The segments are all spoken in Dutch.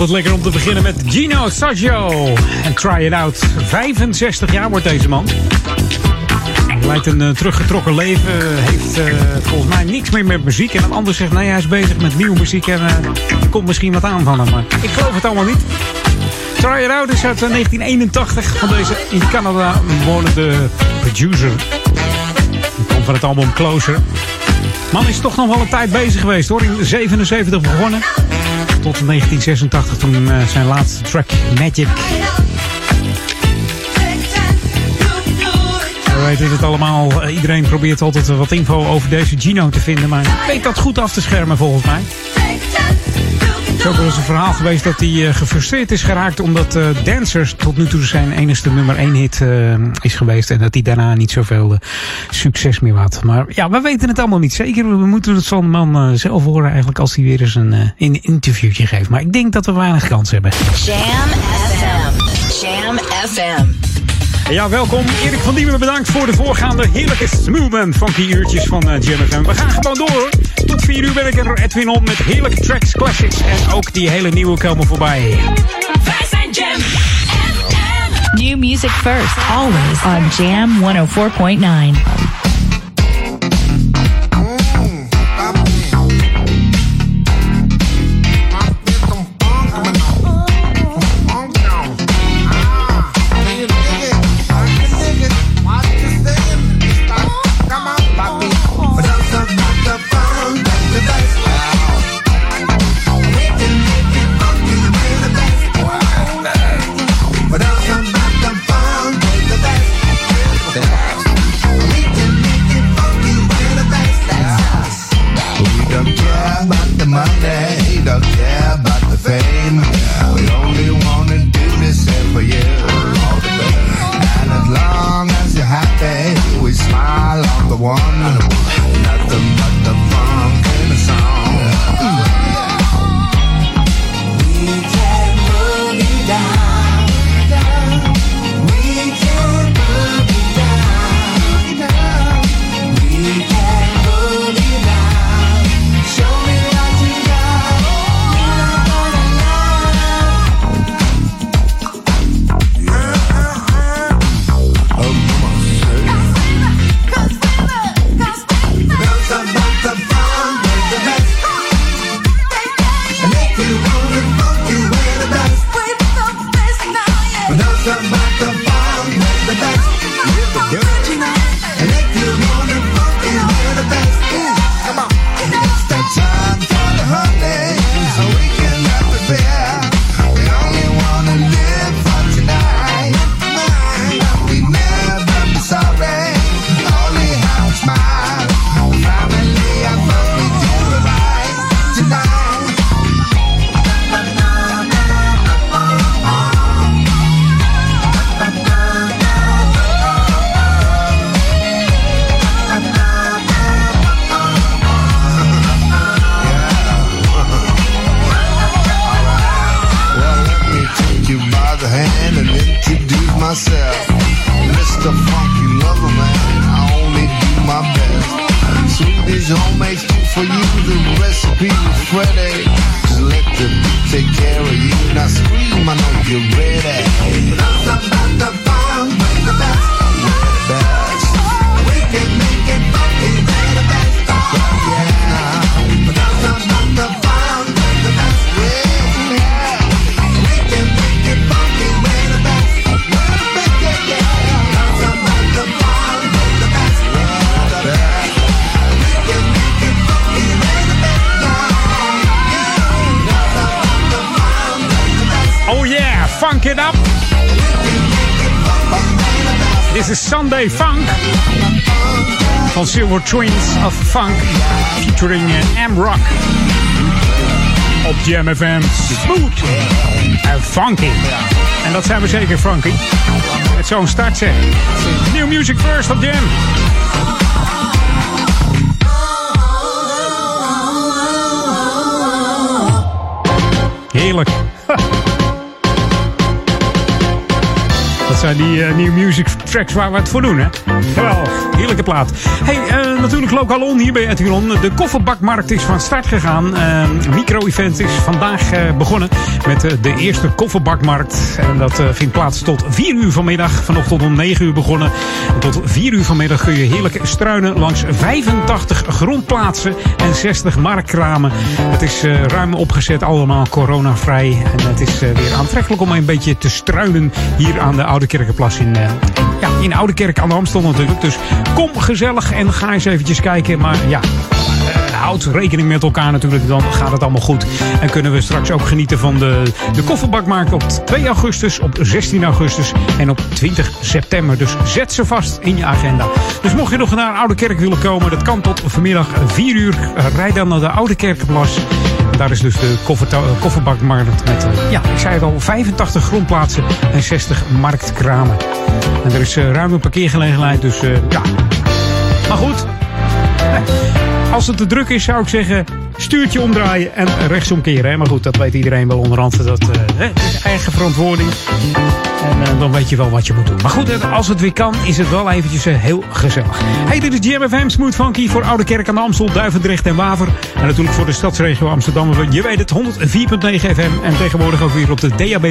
Altijd lekker om te beginnen met Gino Saggio. En Try It Out. 65 jaar wordt deze man. Hij leidt een uh, teruggetrokken leven. Heeft uh, volgens mij niks meer met muziek. En een ander zegt, nee, hij is bezig met nieuwe muziek. En uh, er komt misschien wat aan van hem. Maar ik geloof het allemaal niet. Try It Out is uit 1981 van deze in Canada wonende producer. Die komt van het album Closer. Man is toch nog wel een tijd bezig geweest hoor. In 77 begonnen. Tot 1986 toen uh, zijn laatste track Magic. We weten het allemaal. Iedereen probeert altijd wat info over deze Gino te vinden. Maar weet dat goed af te schermen volgens mij. Het is ook wel eens een verhaal geweest dat hij uh, gefrustreerd is geraakt. Omdat uh, Dancers tot nu toe zijn enigste nummer 1 hit uh, is geweest. En dat hij daarna niet zoveel succes meer had. Maar ja, we weten het allemaal niet zeker. We moeten het van de man zelf horen eigenlijk als hij weer eens een, een interviewtje geeft. Maar ik denk dat we weinig kans hebben. Jam FM. Jam FM. Ja, welkom. Erik van Diemen bedankt voor de voorgaande heerlijke smooth en funky uurtjes van uh, Jam FM. We gaan gewoon door. Tot 4 uur ben ik er Edwin on met heerlijke tracks, classics en ook die hele nieuwe komen voorbij. Wij zijn Jam FM. New music first, always on Jam 104.9. Silver Twins of Funk featuring uh, M-Rock op Jam FM. Smooth en funky. En dat zijn we zeker funky. Met zo'n start zeg. New music first op Jam. Heerlijk. Zijn die uh, nieuwe music tracks waar we het voor doen, hè? Geweldig, heerlijke plaat. Hey, uh, natuurlijk lokaal on hier bij Etiron. De kofferbakmarkt is van start gegaan. Uh, Micro-event is vandaag begonnen met de eerste kofferbakmarkt. En dat vindt plaats tot 4 uur vanmiddag. Vanochtend om 9 uur begonnen. En tot 4 uur vanmiddag kun je heerlijk struinen langs 85 grondplaatsen en 60 marktkramen. Het is ruim opgezet, allemaal coronavrij. En het is weer aantrekkelijk om een beetje te struinen hier aan de Oude Kerkenplas in, uh, ja, in Oude Kerk aan de Amstel natuurlijk. Dus kom gezellig en ga eens eventjes kijken. Maar ja, uh, houd rekening met elkaar natuurlijk, dan gaat het allemaal goed. En kunnen we straks ook genieten van de, de kofferbakmarkt op 2 augustus, op 16 augustus en op 20 september. Dus zet ze vast in je agenda. Dus mocht je nog naar Oude Kerk willen komen, dat kan tot vanmiddag 4 uur. Rijd dan naar de Oude Kerkenplas. Daar is dus de kofferbakmarkt met, uh, ja, ik zei het al, 85 grondplaatsen en 60 marktkramen. En er is uh, ruim een parkeergelegenheid, dus ja. Maar goed, als het te druk is, zou ik zeggen, stuurtje omdraaien en rechtsomkeren. Maar goed, dat weet iedereen wel onderhand. Dat is eigen verantwoording. En uh, dan weet je wel wat je moet doen. Maar goed, als het weer kan, is het wel eventjes heel gezellig. Hey, dit is GMFM Smooth Funky voor Oude Kerk aan de Amstel, Duivendrecht en Waver. En natuurlijk voor de stadsregio Amsterdam. Je weet het, 104.9 FM. En tegenwoordig ook weer op de DAB+,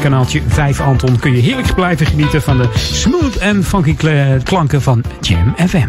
kanaaltje 5 Anton. Kun je heerlijk blijven genieten van de smooth en funky klanken van Jam FM.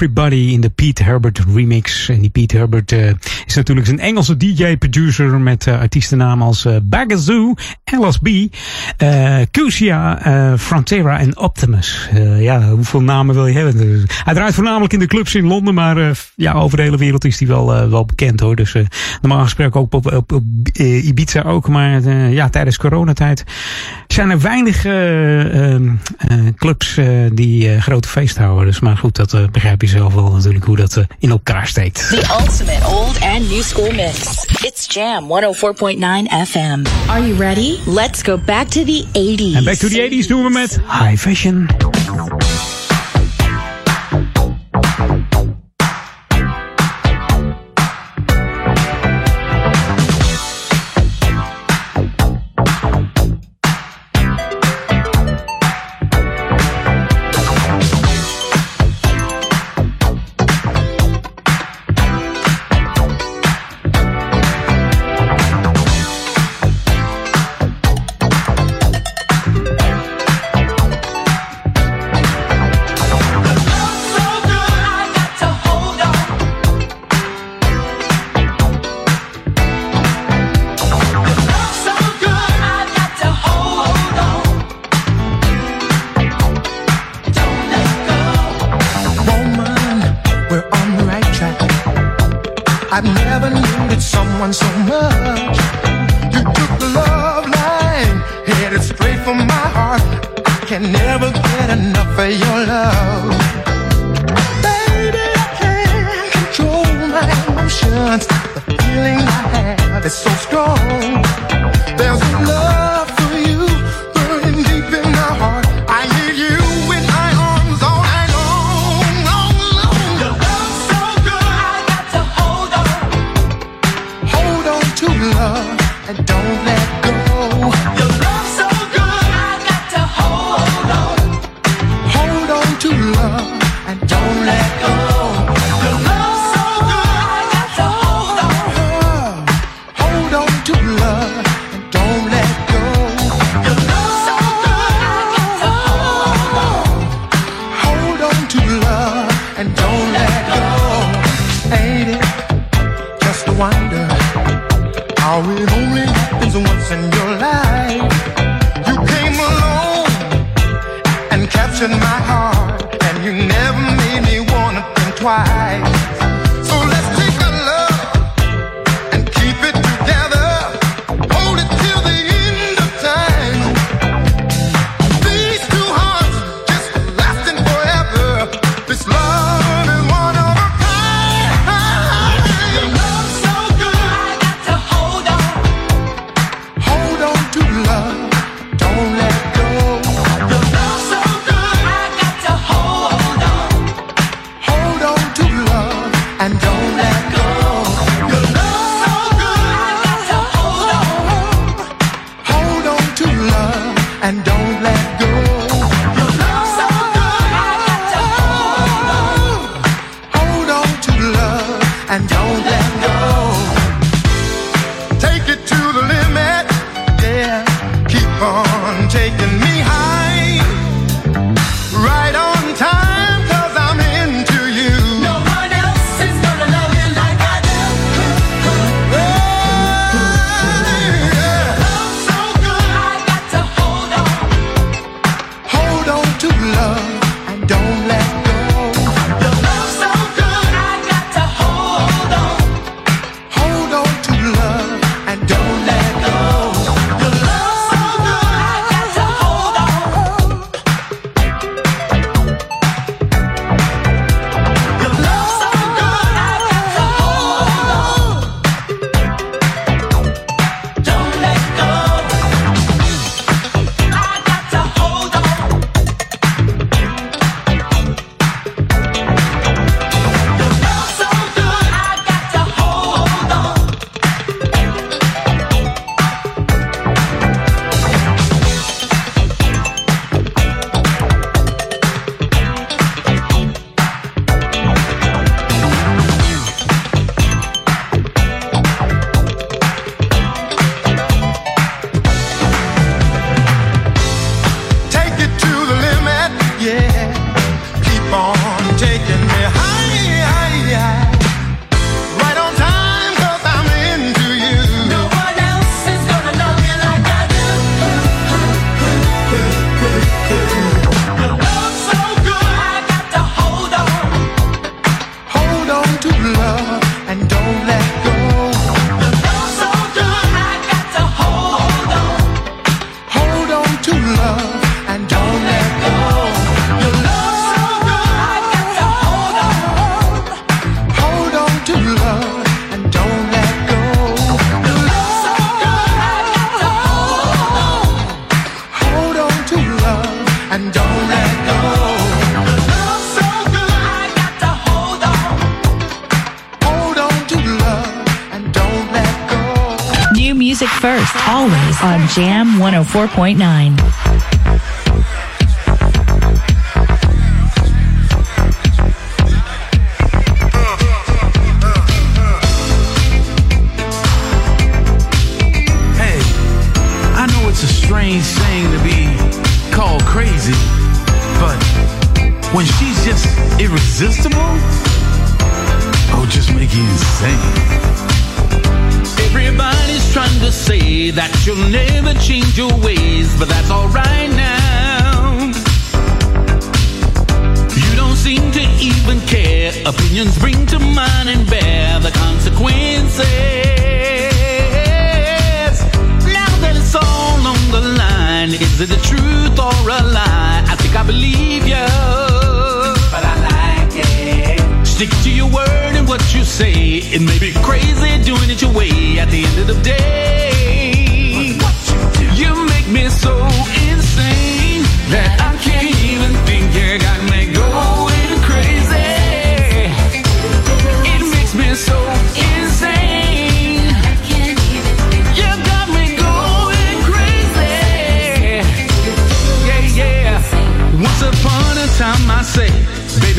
Everybody in de Pete Herbert remix. En die Pete Herbert uh, is natuurlijk een Engelse DJ-producer met uh, artiestennamen als uh, Bagazoo, LSB, uh, Cusia, uh, Frontera en Optimus. Ja, hoeveel namen wil je hebben? Hij draait voornamelijk in de clubs in Londen, maar ja, over de hele wereld is hij wel, wel bekend hoor. Dus normaal gesproken ook op, op, Ibiza ook, maar ja, tijdens coronatijd zijn er weinig clubs die grote feesten houden. Dus maar goed, dat begrijp je zelf wel natuurlijk hoe dat uh, in elkaar steekt. The ultimate old and new school mix. It's Jam 104.9 FM. Are you ready? Let's go back to the 80s. En back to the 80s doen we met High Fashion. twice. 104.9. bring to mind and bear the consequences. Now that it's all on the line, is it the truth or a lie? I think I believe you. But I like it. Stick to your word and what you say. It may be crazy doing it your way at the end of the day. what You make me so insane that I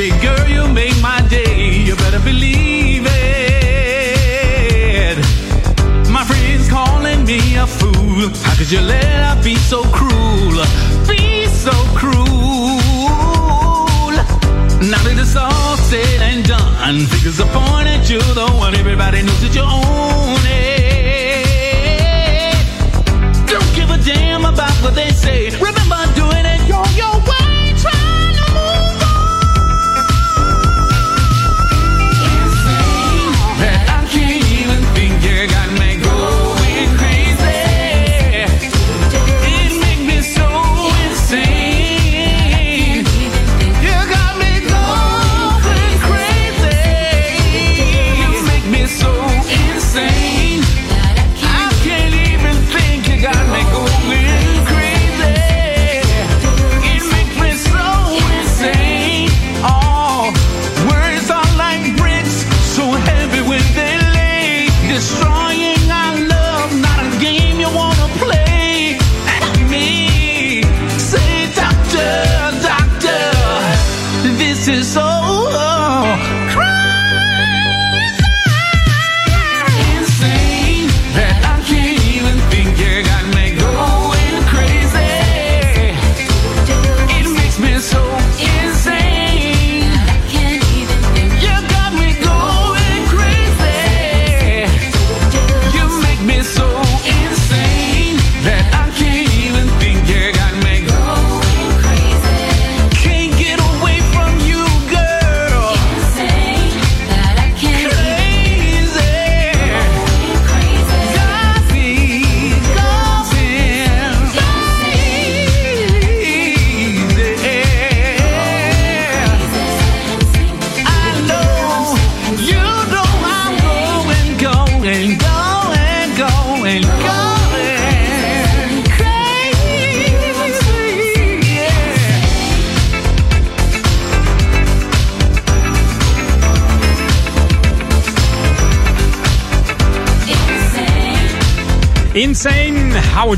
baby girl, you make my day. You better believe it. My friends calling me a fool. How could you let her be so cruel? Be so cruel. Now that it's all said and done, fingers are pointed, you're the one. Everybody knows that you own it. Don't give a damn about what they say. Remember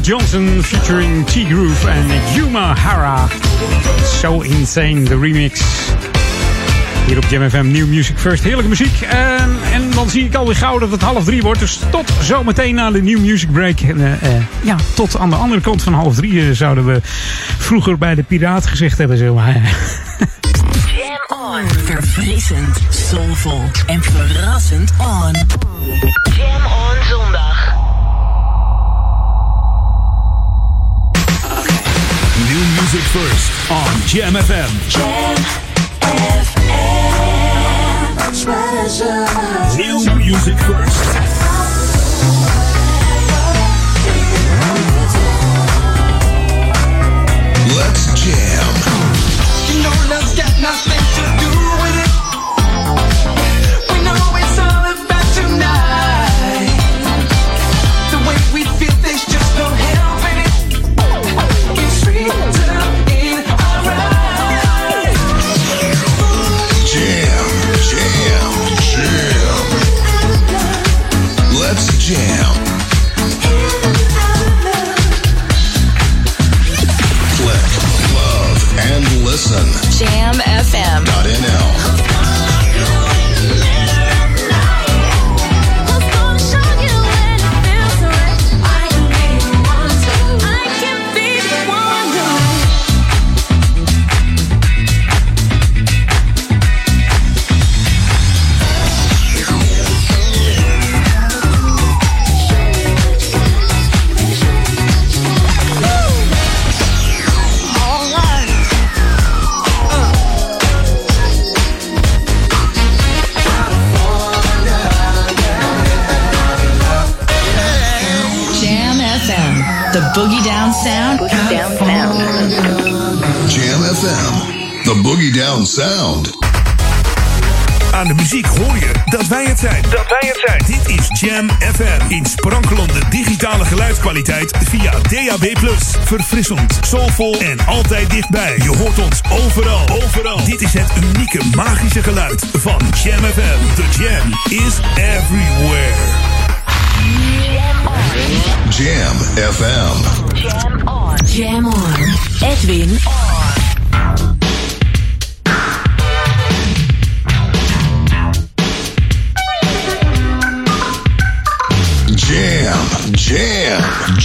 Johnson featuring T-Groove en Yuma Hara. So Insane, de remix. Hier op Jam FM, New Music First. Heerlijke muziek. En, en dan zie ik alweer gauw dat het half drie wordt. Dus tot zometeen na de New Music Break. En, eh, ja, tot aan de andere kant van half drie eh, zouden we vroeger bij de Piraat gezegd hebben. Zo. maar, Jam on. Verfrissend, soulvol en verrassend on. First on Jam FM. New music first. Zijn. Dat wij het zijn. Dit is Jam FM. In sprankelende digitale geluidskwaliteit via DAB+. Verfrissend, soulvol en altijd dichtbij. Je hoort ons overal. Overal. Dit is het unieke magische geluid van Jam FM. The Jam is everywhere. Jam FM. Jam on. Jam on. Edwin on.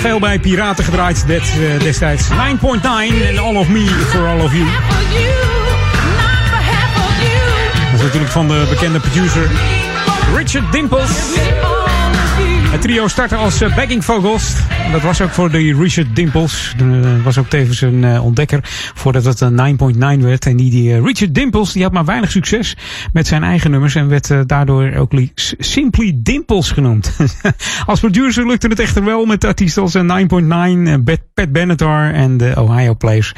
Veel bij piraten gedraaid dit, uh, destijds. 9.9 en All of Me for All of You. Dat is natuurlijk van de bekende producer Richard Dimples. Het trio startte als uh, backing vocals. Dat was ook voor de Richard Dimples. Dat was ook tevens een uh, ontdekker voordat het een 9.9 werd. En die, Richard Dimples die had maar weinig succes met zijn eigen nummers. En werd daardoor ook Simply Dimples genoemd. als producer lukte het echter wel met artiesten als 9.9, Pat Benatar en de Ohio Players.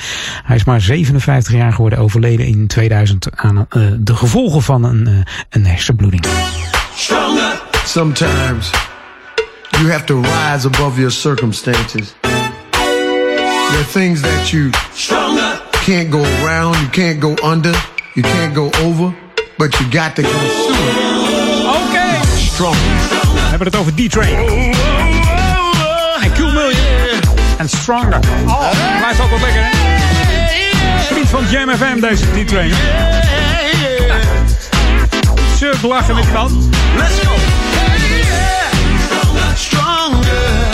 Hij is maar 57 jaar geworden, overleden in 2000 aan de gevolgen van een hersenbloeding. Stronger. Sometimes you have to rise above your circumstances. There are things that you Stronger. can't go around, you can't go under, you can't go over, but you got to go through. Okay. Stronger. We hebben het over D-Train. Oh, oh, oh, en Cool Million. En Stronger. Oh, blijft altijd lekker, hè? Vriend van Jam FM, deze D-Train. Surf lachen met man. Let's go. Stronger.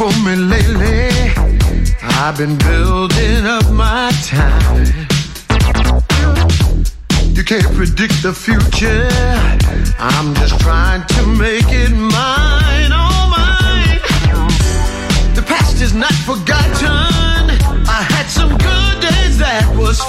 For me lately, I've been building up my time. You can't predict the future. I'm just trying to make it mine, oh mine. The past is not forgotten. I had some good days that was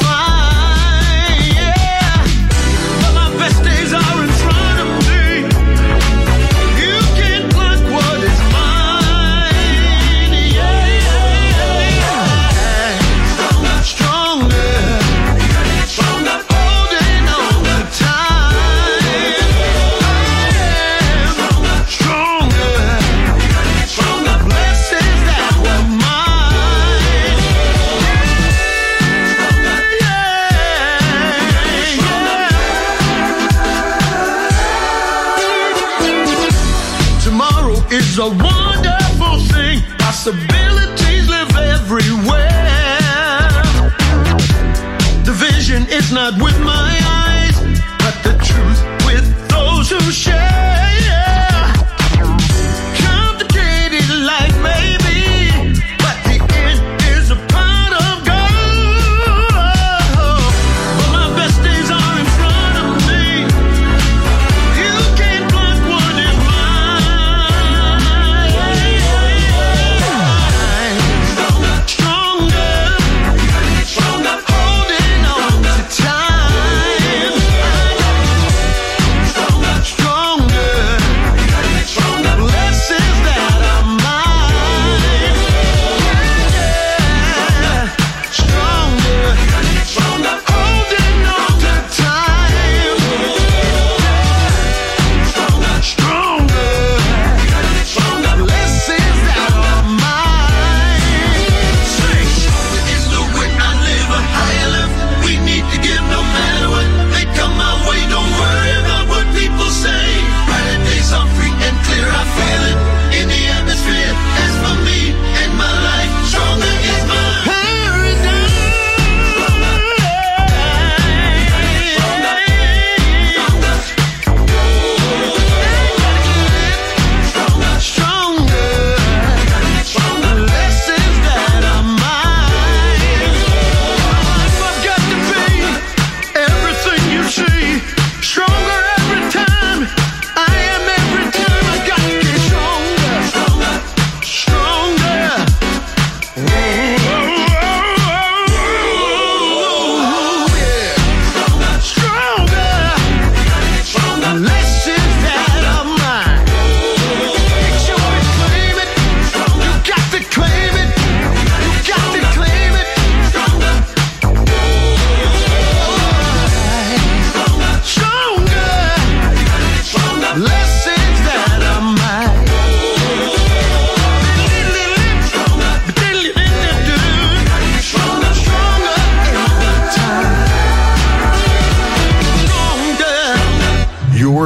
not with my eyes, but the truth with those who share.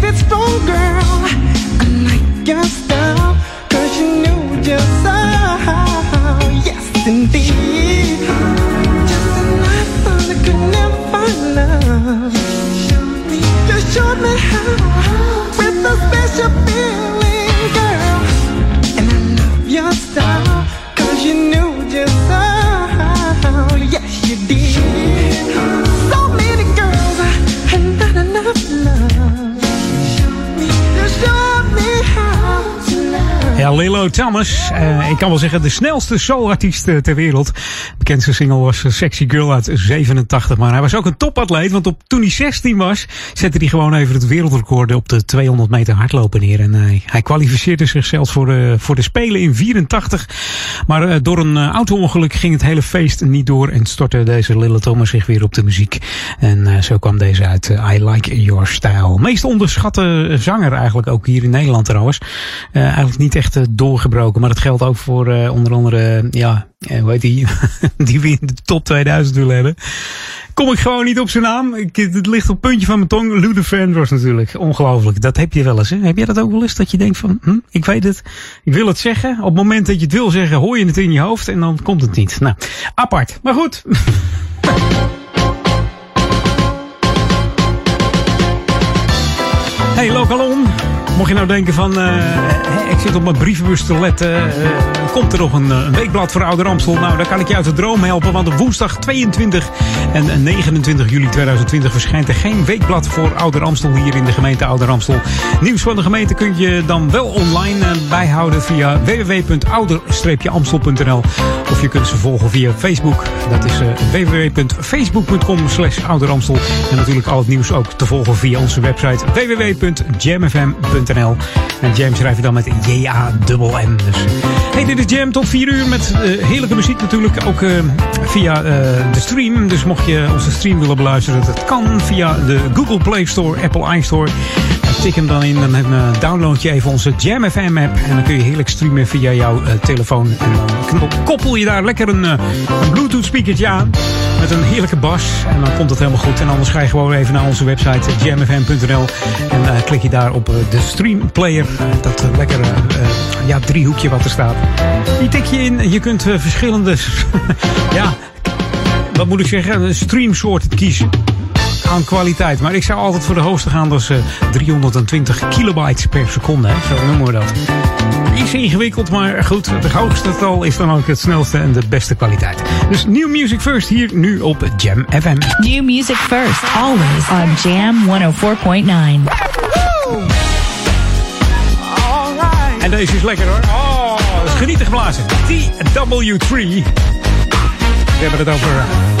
made it stronger. I like your style, 'cause you knew just how. Yes, indeed. Just I could never love. You showed me how Ja, Lilo Thomas. Eh, ik kan wel zeggen de snelste soulartiest eh, ter wereld. Bekendste single was eh, Sexy Girl uit 87. Maar hij was ook een topatleet. Want op, toen hij 16 was, zette hij gewoon even het wereldrecord op de 200 meter hardlopen neer. En hij kwalificeerde zichzelf voor de, voor de Spelen in 84. Maar door een auto-ongeluk ging het hele feest niet door. En stortte deze Lilo Thomas zich weer op de muziek. En zo kwam deze uit I Like Your Style. Meest onderschatte zanger eigenlijk ook hier in Nederland trouwens. Eh, eigenlijk niet echt doorgebroken. Maar dat geldt ook voor eh, onder andere, ja, eh, hoe heet die? die we in de top 2000 willen hebben. Kom ik gewoon niet op zijn naam. Ik, het ligt op het puntje van mijn tong. Luther Vandross natuurlijk. Ongelooflijk. Dat heb je wel eens. Hè? Heb jij dat ook wel eens? Dat je denkt van, hm, ik weet het. Ik wil het zeggen. Op het moment dat je het wil zeggen, hoor je het in je hoofd. En dan komt het niet. Nou, apart. Maar goed. Hey, Lokalon. Mocht je nou denken van, eh, ik zit op mijn brievenbus te letten. eh, komt er nog een, eh, een weekblad voor Ouder Amstel? Nou, daar kan ik je uit de droom helpen. Want op woensdag 22 en 29 juli 2020 verschijnt er geen weekblad voor Ouder Amstel hier in de gemeente Ouder Amstel. Nieuws van de gemeente kun je dan wel online bijhouden via www.ouder-amstel.nl. Of je kunt ze volgen via Facebook. Dat is www.facebook.com slash. En natuurlijk al het nieuws ook te volgen via onze website www.jamfm.nl. En Jam schrijf je dan met J-A-M-M. Dus. Hey, dit is Jam tot 4 uur met eh, heerlijke muziek natuurlijk. Ook eh, via eh, de stream. Dus mocht je onze stream willen beluisteren, dat kan via de Google Play Store, Apple iStore. Tik hem dan in, dan eh, download je even onze Jam FM app. En dan kun je heerlijk streamen via jouw eh, telefoon. En dan koppel je daar lekker een, eh, een Bluetooth speakertje aan. Met een heerlijke bas. En dan komt het helemaal goed. En anders ga je gewoon even naar onze website eh, jamfm.nl. En eh, klik je daar op eh, de stream player. Eh, dat eh, lekkere eh, ja, driehoekje wat er staat. Die tik je in. Je kunt eh, verschillende... ja, wat moet ik zeggen? Streamsoorten kiezen aan kwaliteit. Maar ik zou altijd voor de hoogste gaan, dat is eh, 320 kilobytes per seconde. Hè? Zo noemen we dat. Is ingewikkeld, maar goed, het hoogste tal is dan ook het snelste en de beste kwaliteit. Dus New Music First hier nu op Jam FM. New music first, always on Jam 104.9. En deze is lekker hoor. Oh, dat is genieten geblazen. TW3. We hebben het over...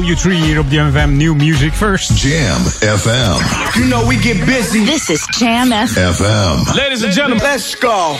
DW3 hier op JMFM New Music First. Jam FM. You know we get busy. This is Jam FM. FM. Ladies and gentlemen, let's go.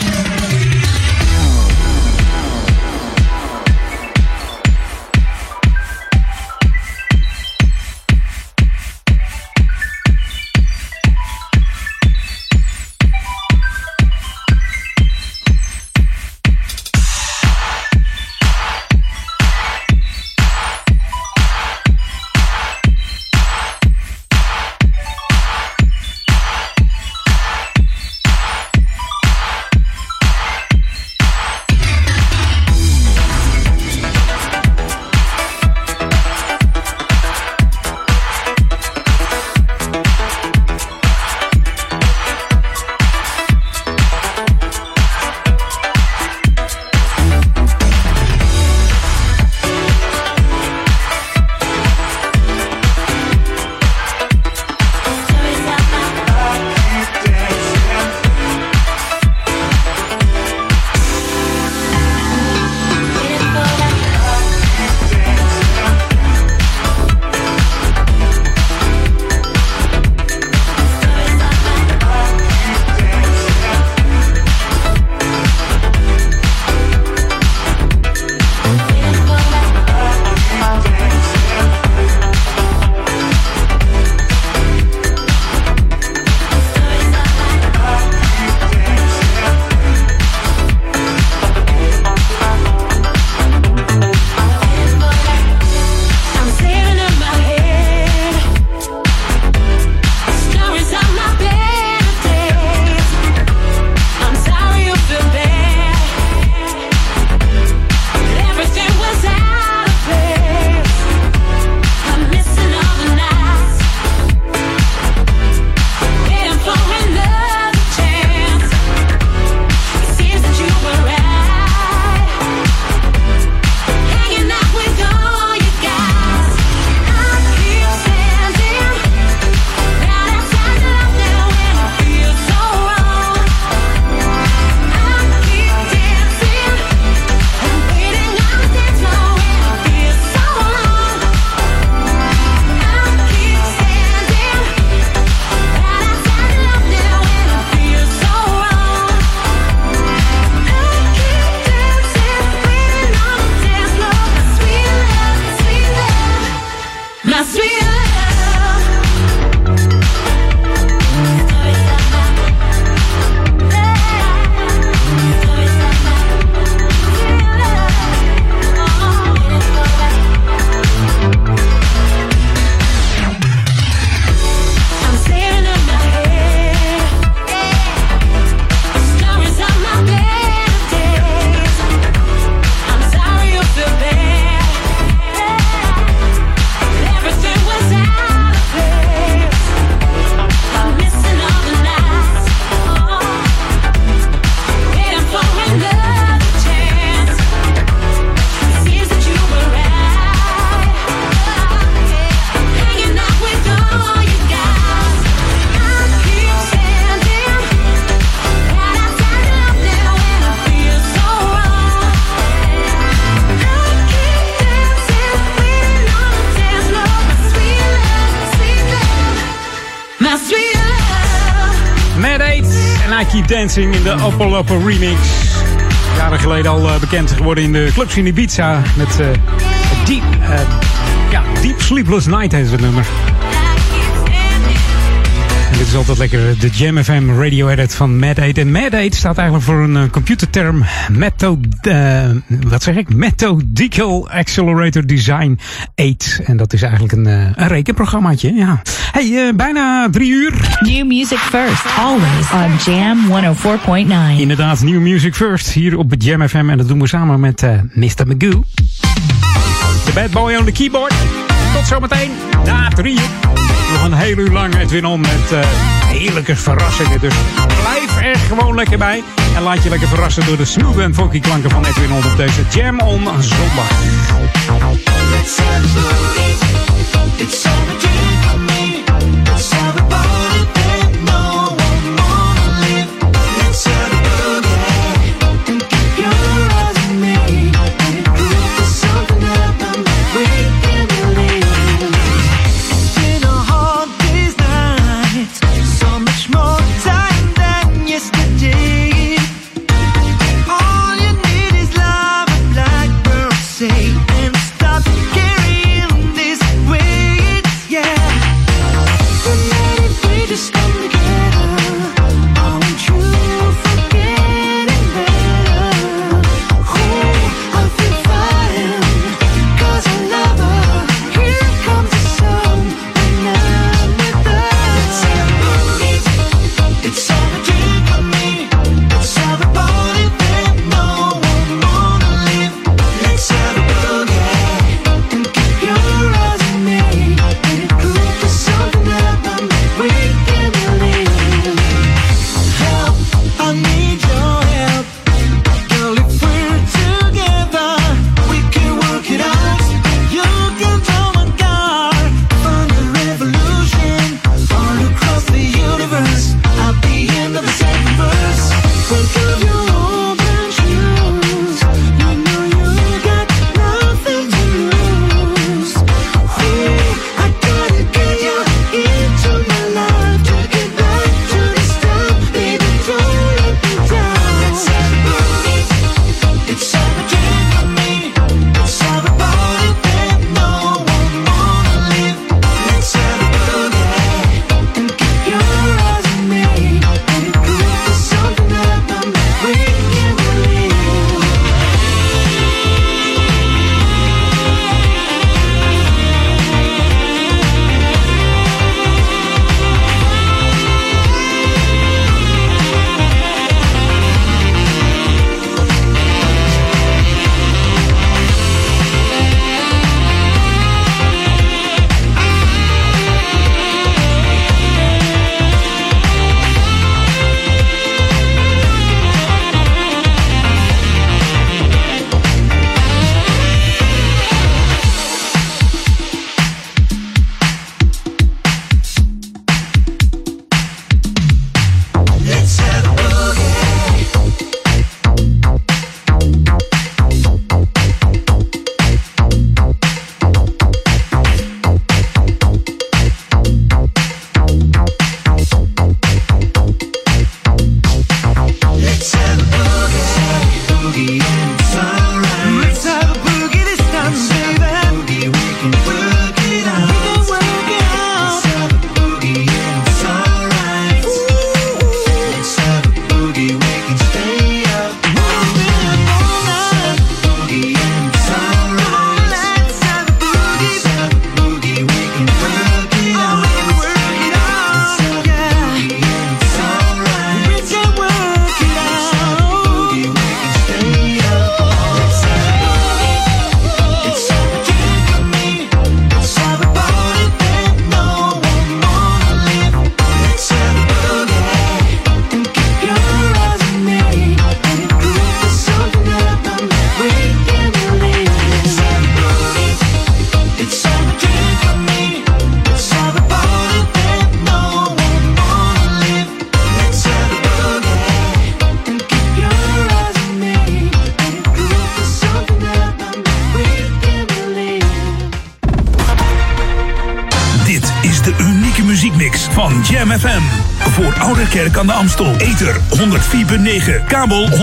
Dancing in de Opel remix. Jaren geleden al eh, bekend geworden in de clubs in Ibiza. Met eh, Deep, eh, ja, Deep Sleepless Night heet het nummer. Is altijd lekker de Jam FM radio edit van Mad 8. En Mad 8 staat eigenlijk voor een eh, computerterm method, eh, wat zeg ik? Methodical Accelerator Design 8. En dat is eigenlijk een, eh, een rekenprogrammaatje. Ja. Hey, bijna drie uur. New music first, always on Jam 104.9. Inderdaad, New Music First hier op het Jam FM. En dat doen we samen met Mr. Magoo. De bad boy on the keyboard. Tot zometeen na drie uur nog een heel uur lang Edwin On met eh, heerlijke verrassingen. Dus blijf er gewoon lekker bij. En laat je lekker verrassen door de smooth en funky klanken van Edwin On op deze Jam On zondag. kabel 103.3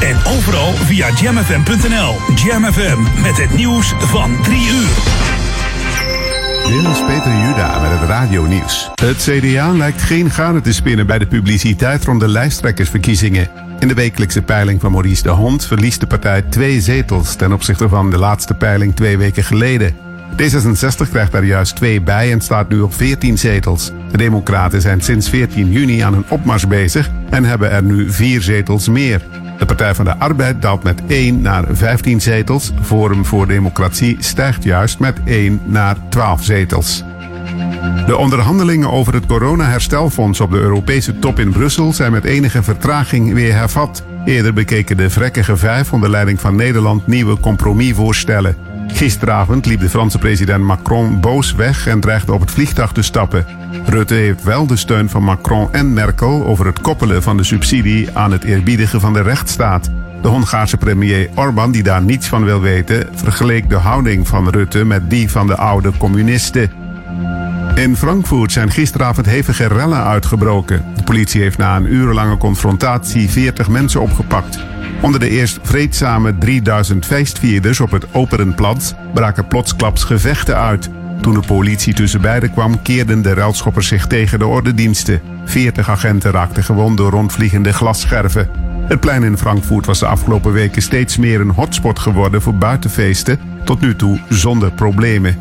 en overal via jamfm.nl. Jamfm met het nieuws van 3 uur. Dit is Peter Juda met het Radio Nieuws. Het CDA lijkt geen gaten te spinnen bij de publiciteit rond de lijsttrekkersverkiezingen. In de wekelijkse peiling van Maurice de Hond verliest de partij twee zetels ten opzichte van de laatste peiling twee weken geleden. D66 krijgt daar juist twee bij en staat nu op 14 zetels. De Democraten zijn sinds 14 juni aan een opmars bezig en hebben er nu vier zetels meer. De Partij van de Arbeid daalt met 1 naar 15 zetels. Forum voor Democratie stijgt juist met 1 naar 12 zetels. De onderhandelingen over het coronaherstelfonds op de Europese top in Brussel zijn met enige vertraging weer hervat. Eerder bekeken de vrekkige vijf onder leiding van Nederland nieuwe compromisvoorstellen. Gisteravond liep de Franse president Macron boos weg en dreigde op het vliegtuig te stappen. Rutte heeft wel de steun van Macron en Merkel over het koppelen van de subsidie aan het eerbiedigen van de rechtsstaat. De Hongaarse premier Orbán, die daar niets van wil weten, vergeleek de houding van Rutte met die van de oude communisten. In Frankfurt zijn gisteravond hevige rellen uitgebroken. De politie heeft na een urenlange confrontatie 40 mensen opgepakt. Onder de eerst vreedzame 3000 feestvierders op het Operenplatz braken plotsklaps gevechten uit. Toen de politie tussen beiden kwam, keerden de ruilschoppers zich tegen de ordediensten. 40 agenten raakten gewond door rondvliegende glasscherven. Het plein in Frankfurt was de afgelopen weken steeds meer een hotspot geworden voor buitenfeesten, tot nu toe zonder problemen.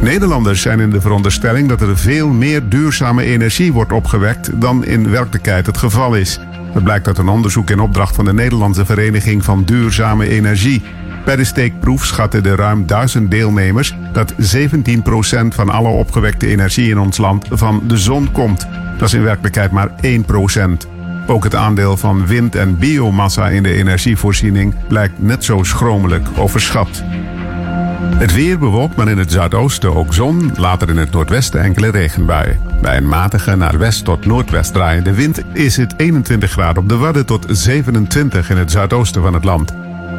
Nederlanders zijn in de veronderstelling dat er veel meer duurzame energie wordt opgewekt dan in werkelijkheid het geval is. Dat blijkt uit een onderzoek in opdracht van de Nederlandse Vereniging van Duurzame Energie. Bij de steekproef schatten de ruim 1000 deelnemers dat 17% van alle opgewekte energie in ons land van de zon komt. Dat is in werkelijkheid maar 1%. Ook het aandeel van wind- en biomassa in de energievoorziening blijkt net zo schromelijk overschat. Het weer bewolkt, maar in het zuidoosten ook zon. Later in het noordwesten enkele regenbuien. Bij een matige naar west tot noordwest draaiende wind is het 21 graden op de Wadden tot 27 in het zuidoosten van het land.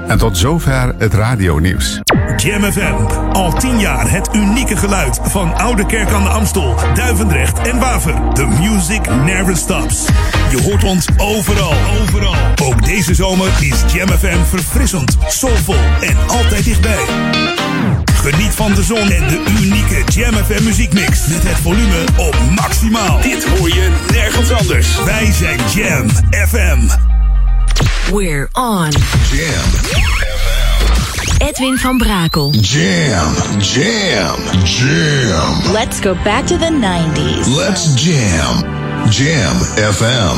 En tot zover het radionieuws. Jam FM. Al tien jaar het unieke geluid van Oude Kerk aan de Amstel, Duivendrecht en Waver. The music never stops. Je hoort ons overal, overal. Ook deze zomer is Jam FM verfrissend, soulvol en altijd dichtbij. Geniet van de zon en de unieke Jam FM muziekmix. Met het volume op maximaal. Dit hoor je nergens anders. Wij zijn Jam FM. We're on. Jam. Edwin van Brakel. Jam. Jam. Jam. Let's go back to the 90s. Let's jam. Jam FM.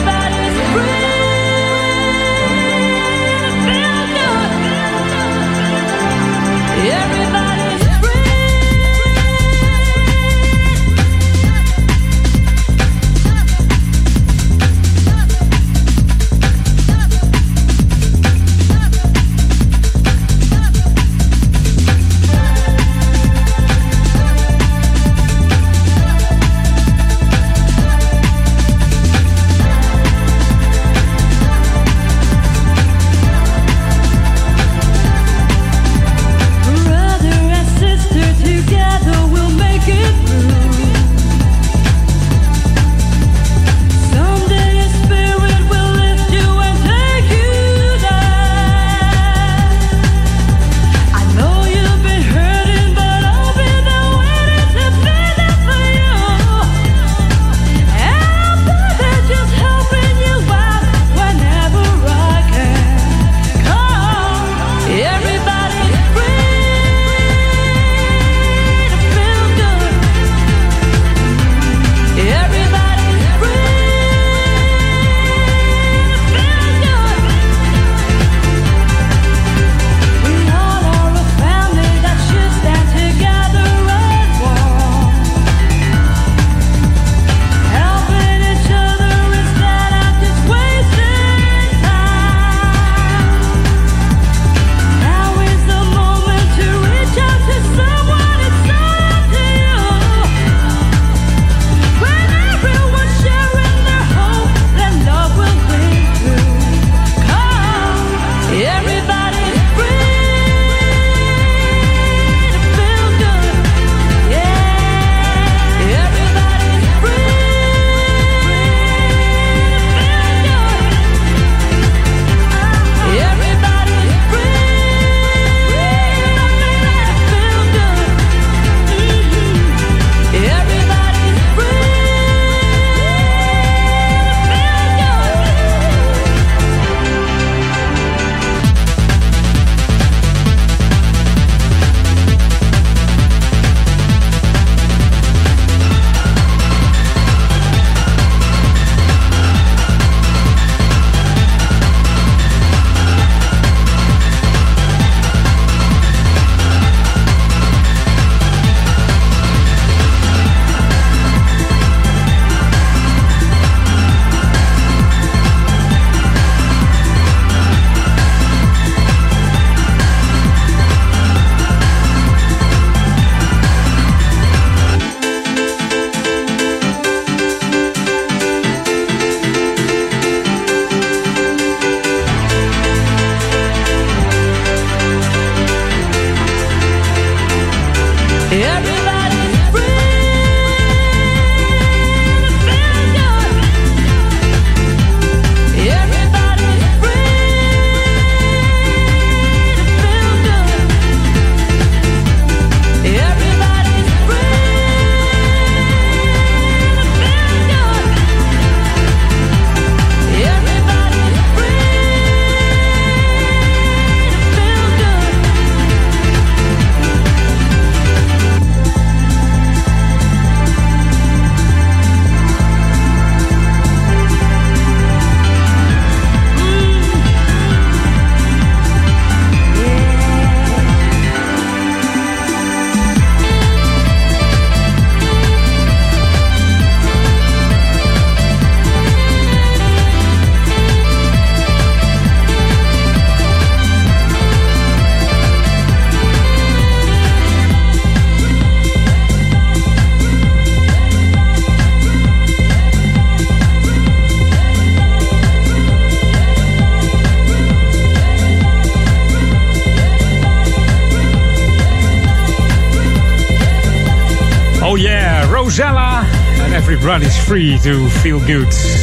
free to feel good.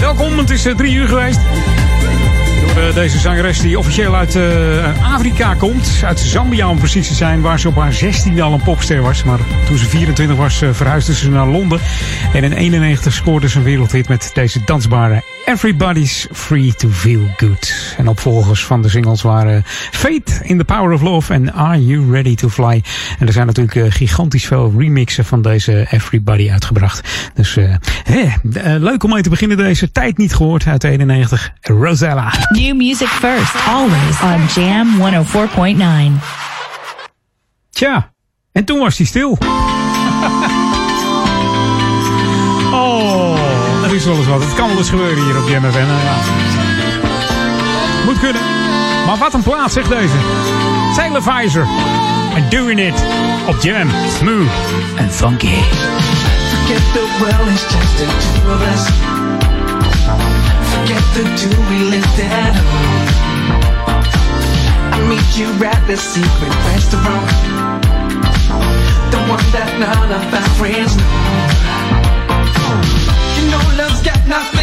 Welkom, het is eh, drie uur geweest. Door eh, deze zangeres die officieel uit eh, Afrika komt. Uit Zambia om precies te zijn. Waar ze op haar 16 al een popster was. Maar toen ze 24 was verhuisde ze naar Londen. En in 91 scoorde ze een wereldhit met deze dansbare Everybody's Free to Feel Good. En opvolgers van de singles waren Fate in the Power of Love en Are You Ready to Fly. En er zijn natuurlijk eh, gigantisch veel remixen van deze Everybody uitgebracht. Dus eh, eh, leuk om mee te beginnen deze tijd niet gehoord uit de 91. Rosella. New music first, always on Jam 104.9. Tja, en toen was hij stil. Is wel eens wat. Het kan wel eens gebeuren hier op Jam FM. Nou ja. Moet kunnen. Maar wat een plaats zegt deze. Taylor Visor. En Doing It op Jam. Smooth en funky. Forget the world is just the two of us. Forget the two we lived at home. I meet you at the secret restaurant. The one that none of our friends know. Love's got nothing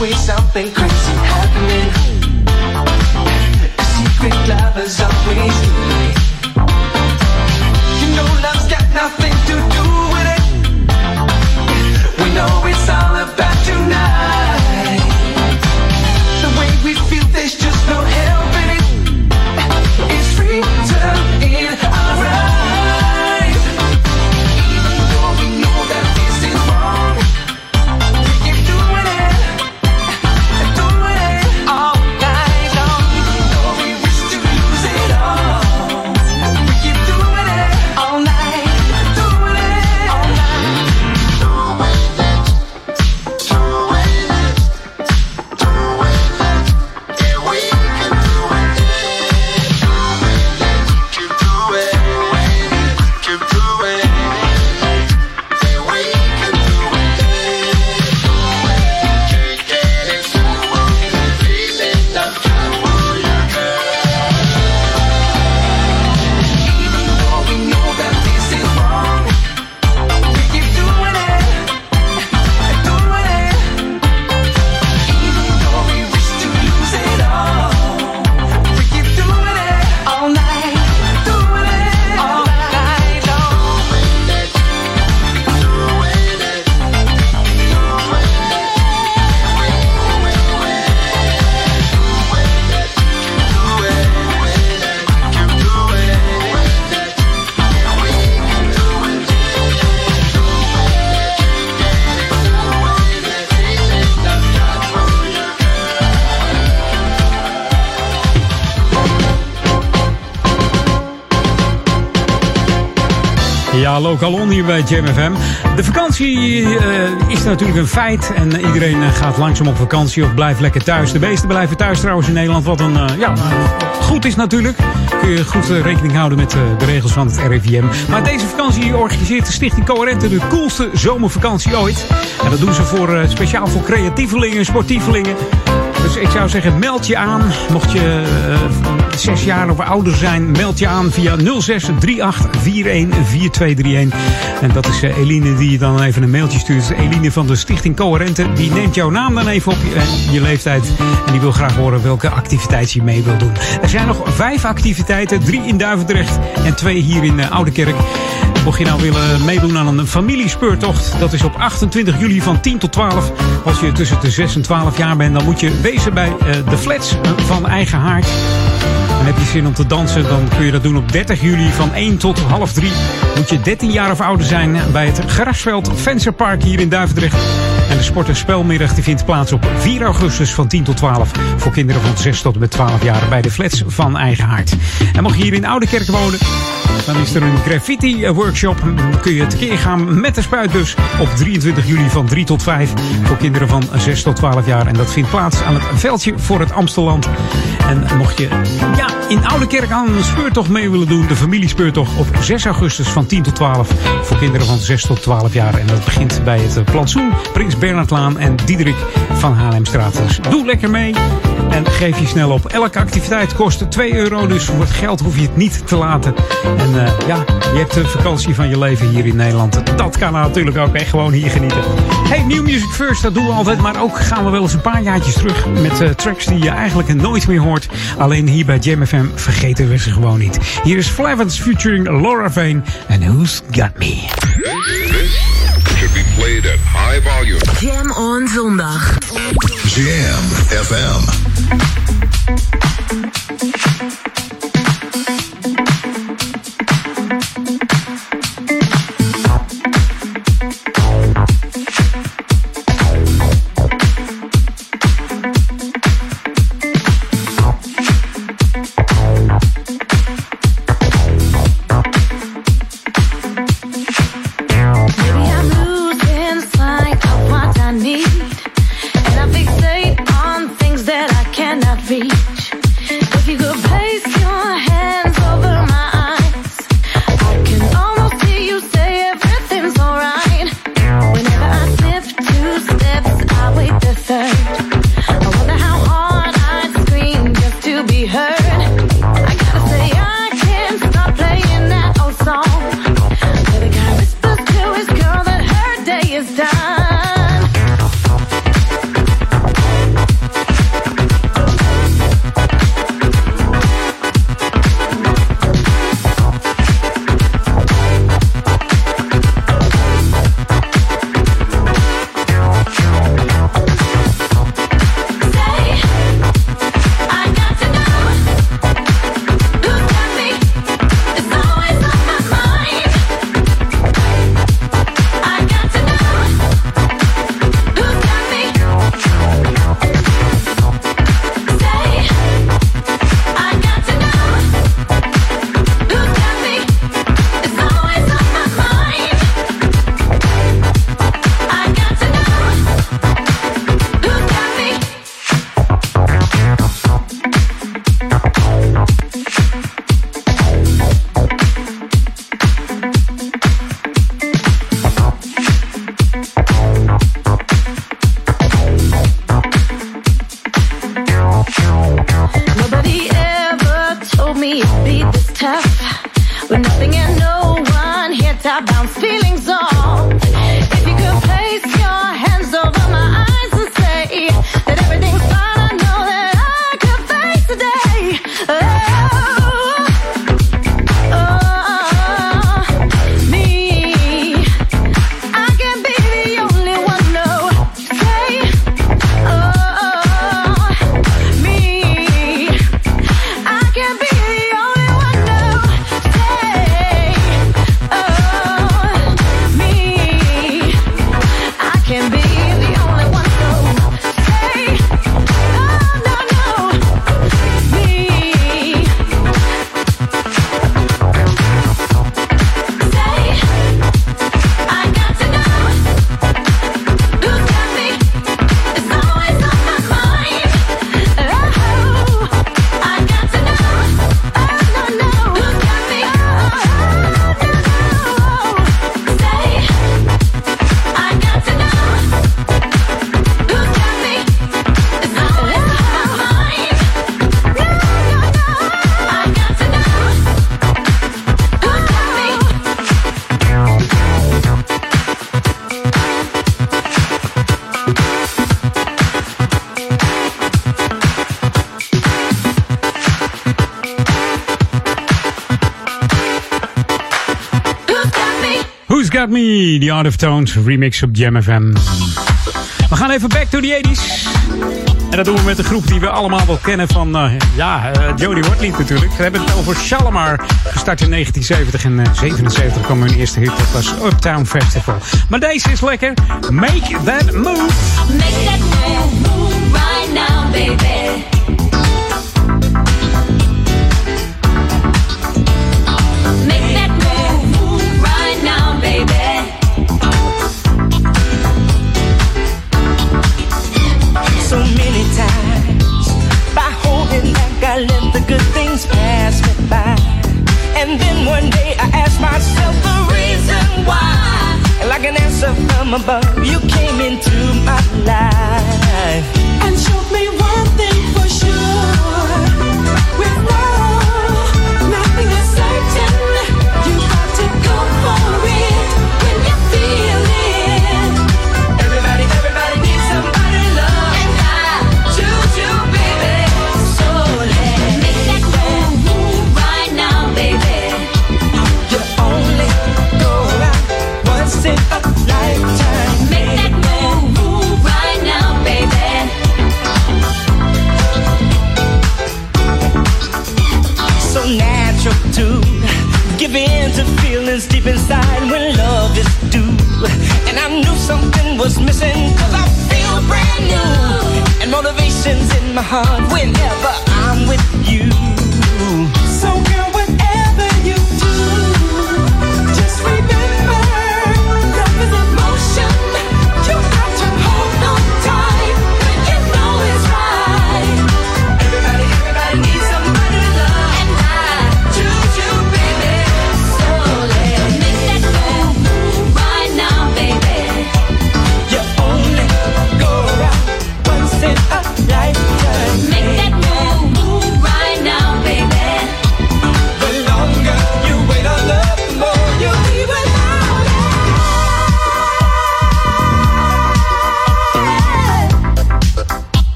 always something crazy happening. Secret lover's always bij Jam FM. De vakantie eh, is natuurlijk een feit. En iedereen eh, gaat langzaam op vakantie of blijft lekker thuis. De meesten blijven thuis trouwens in Nederland. Wat een, eh, ja, goed is natuurlijk. Kun je goed rekening houden met de regels van het RIVM. Maar deze vakantie organiseert de Stichting Coherente de coolste zomervakantie ooit. En dat doen ze voor, speciaal voor creatievelingen, sportievelingen. Dus ik zou zeggen, meld je aan. Mocht je eh, zes jaar of ouder zijn, meld je aan via 0638414231. En dat is eh, Eline die je dan even een mailtje stuurt. Eline van de Stichting Coherente. Die neemt jouw naam dan even op je, en je leeftijd. En die wil graag horen welke activiteit je mee wil doen. Er zijn nog vijf activiteiten. Drie in Duivendrecht en twee hier in eh, Oude Kerk. Mocht je nou willen meedoen aan een familiespeurtocht, dat is op 28 juli van 10 tot 12. Als je tussen de 6 en 12 jaar bent, dan moet je wezen bij eh, de flats eh, van Eigen Haard. En heb je zin om te dansen, dan kun je dat doen op 30 juli van 1 tot half 3. Moet je 13 jaar of ouder zijn bij het Grasveld Vensterpark hier in Duivendrecht. En de sport- en spelmiddag die vindt plaats op 4 augustus van 10 tot 12. Voor kinderen van 6 tot en met 12 jaar bij de flats van Eigen Haard. En mocht je hier in Oudekerk wonen, dan is er een graffiti eh, kun je tekeer gaan met de spuitbus op 23 juli van 3 tot 5. Voor kinderen van 6 tot 12 jaar. En dat vindt plaats aan het veldje voor het Amstelland. En mocht je ja, in Oudekerk aan een speurtocht mee willen doen. De familiespeurtocht op 6 augustus van 10 tot 12. Voor kinderen van 6 tot 12 jaar. En dat begint bij het plantsoen Prins Bernhardlaan en Diederik van Haarlemstraat. Dus doe lekker mee. En geef je snel op. Elke activiteit kost 2 euro. Dus voor het geld hoef je het niet te laten. En eh, ja, je hebt de vakantie van je leven hier in Nederland. Dat kan natuurlijk ook echt gewoon hier genieten. Hey, New Music First, dat doen we altijd. Maar ook gaan we wel eens een paar jaartjes terug met eh, tracks die je eigenlijk nooit meer hoort. Alleen hier bij Jam FM vergeten we ze gewoon niet. Hier is Flavens featuring Laura Vane en Who's Got Me. Should be played at high volume. Jam on zondag. Jam FM. Me, The Art of Tones, remix op Jam FM. We gaan even back to the 80s. En dat doen we met de groep die we allemaal wel kennen van, uh, ja, uh, Jody Watley natuurlijk. We hebben het over Shalimar, gestart in 1970 en eh, 77 kwam hun eerste hit, dat was Uptown Festival. Maar deze is lekker, Make That Move. Make that move, move right now, baby. one day I asked myself the reason why. And like an answer from above, you came into my life and showed me one thing for sure. With love. deep inside when love is due. And I knew something was missing cause I feel brand new. And motivation's in my heart whenever I'm with you.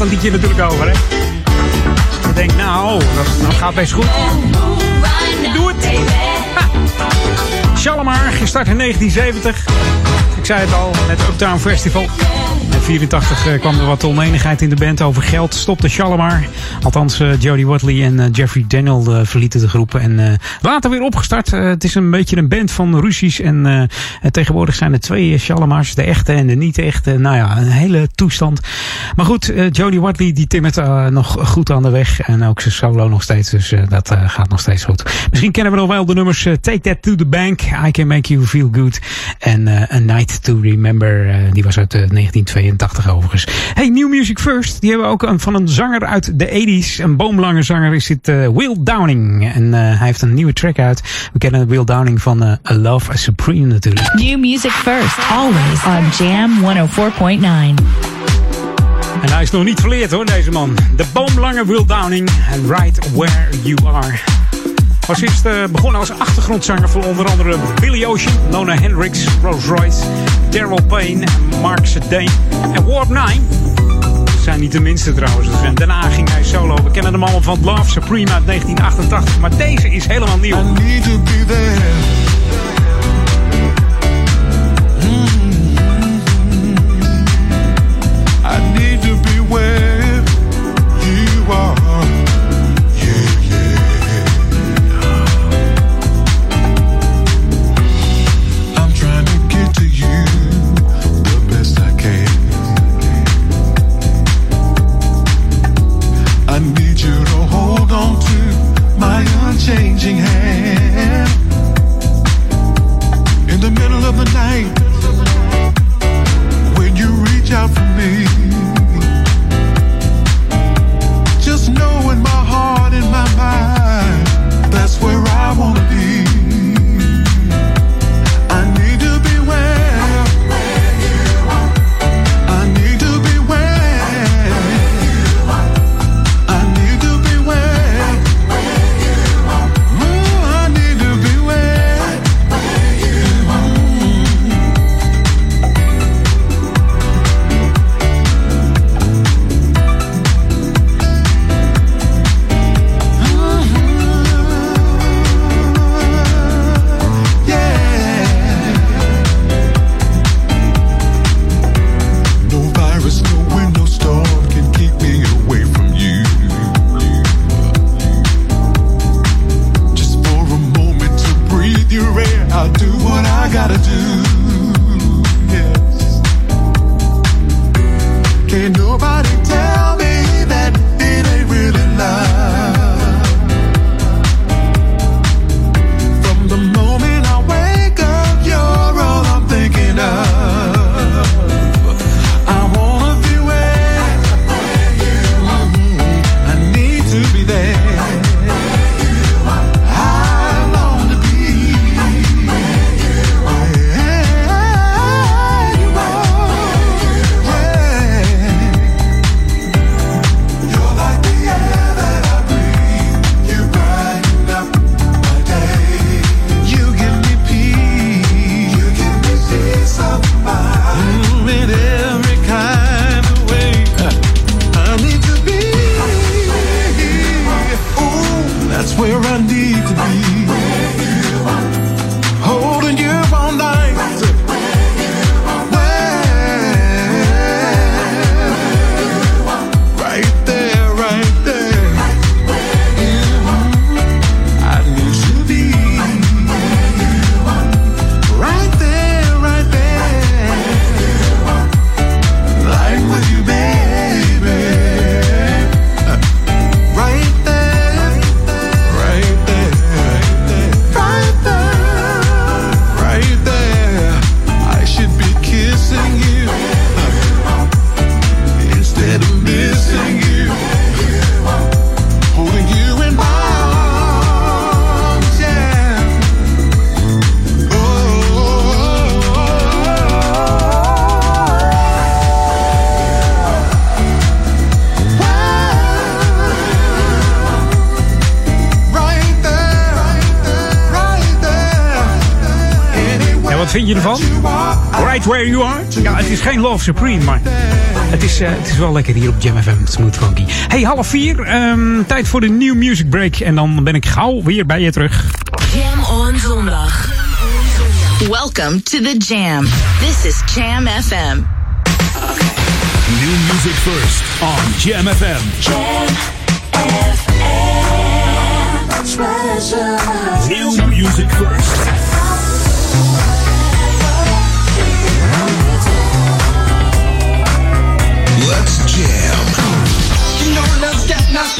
Het liedje natuurlijk over, hè. Je denkt, nou, dat, dat gaat best goed. Doe het. Ha. Shalimar, gestart in 1970. Ik zei het al, met Uptown Festival. In 84 eh, kwam er wat oneenigheid in de band over geld. Stopte Shalimar. Althans, eh, Jody Watley en eh, Jeffrey Daniel verlieten de groep. En later weer opgestart. Het is een beetje een band van ruzies. En tegenwoordig zijn er twee Shalimars. De echte en de niet echte. Nou ja, een hele toestand. Maar goed, eh, Jody Watley die timmert eh, nog goed aan de weg. En ook zijn solo nog steeds. Dus eh, dat gaat nog steeds goed. Misschien kennen we nog wel de nummers Take That To The Bank. I Can Make You Feel Good. En A Night To Remember. die was uit eh, 1982 overigens. Hey, New Music First. Die hebben we ook van een zanger uit de 80s. Een boomlange zanger is dit Will Downing. En hij heeft een nieuwe track uit. We kennen Will Downing van A Love Supreme natuurlijk. New music first, always on Jam 104.9. En hij is nog niet verleerd hoor, deze man. De boomlange Will Downing. And Right Where You Are. Was eerst eh, begonnen als achtergrondzanger voor onder andere Billy Ocean, Nona Hendrix, Rose Royce, Daryl Payne, Mark Sedane en Warp 9. Dat zijn niet de minste trouwens. En daarna ging hij solo. We kennen hem allemaal van Love Supreme uit 1988. Maar deze is helemaal nieuw. Is geen Love Supreme, maar het is, eh, het is wel lekker hier op Jam FM. Smooth Funky. Hey, half vier. ehm, tijd voor de New Music Break. En dan ben ik gauw weer bij je terug. Jam on zondag. Welcome to the Jam. This is Jam FM. New music first on Jam FM. New music first. Las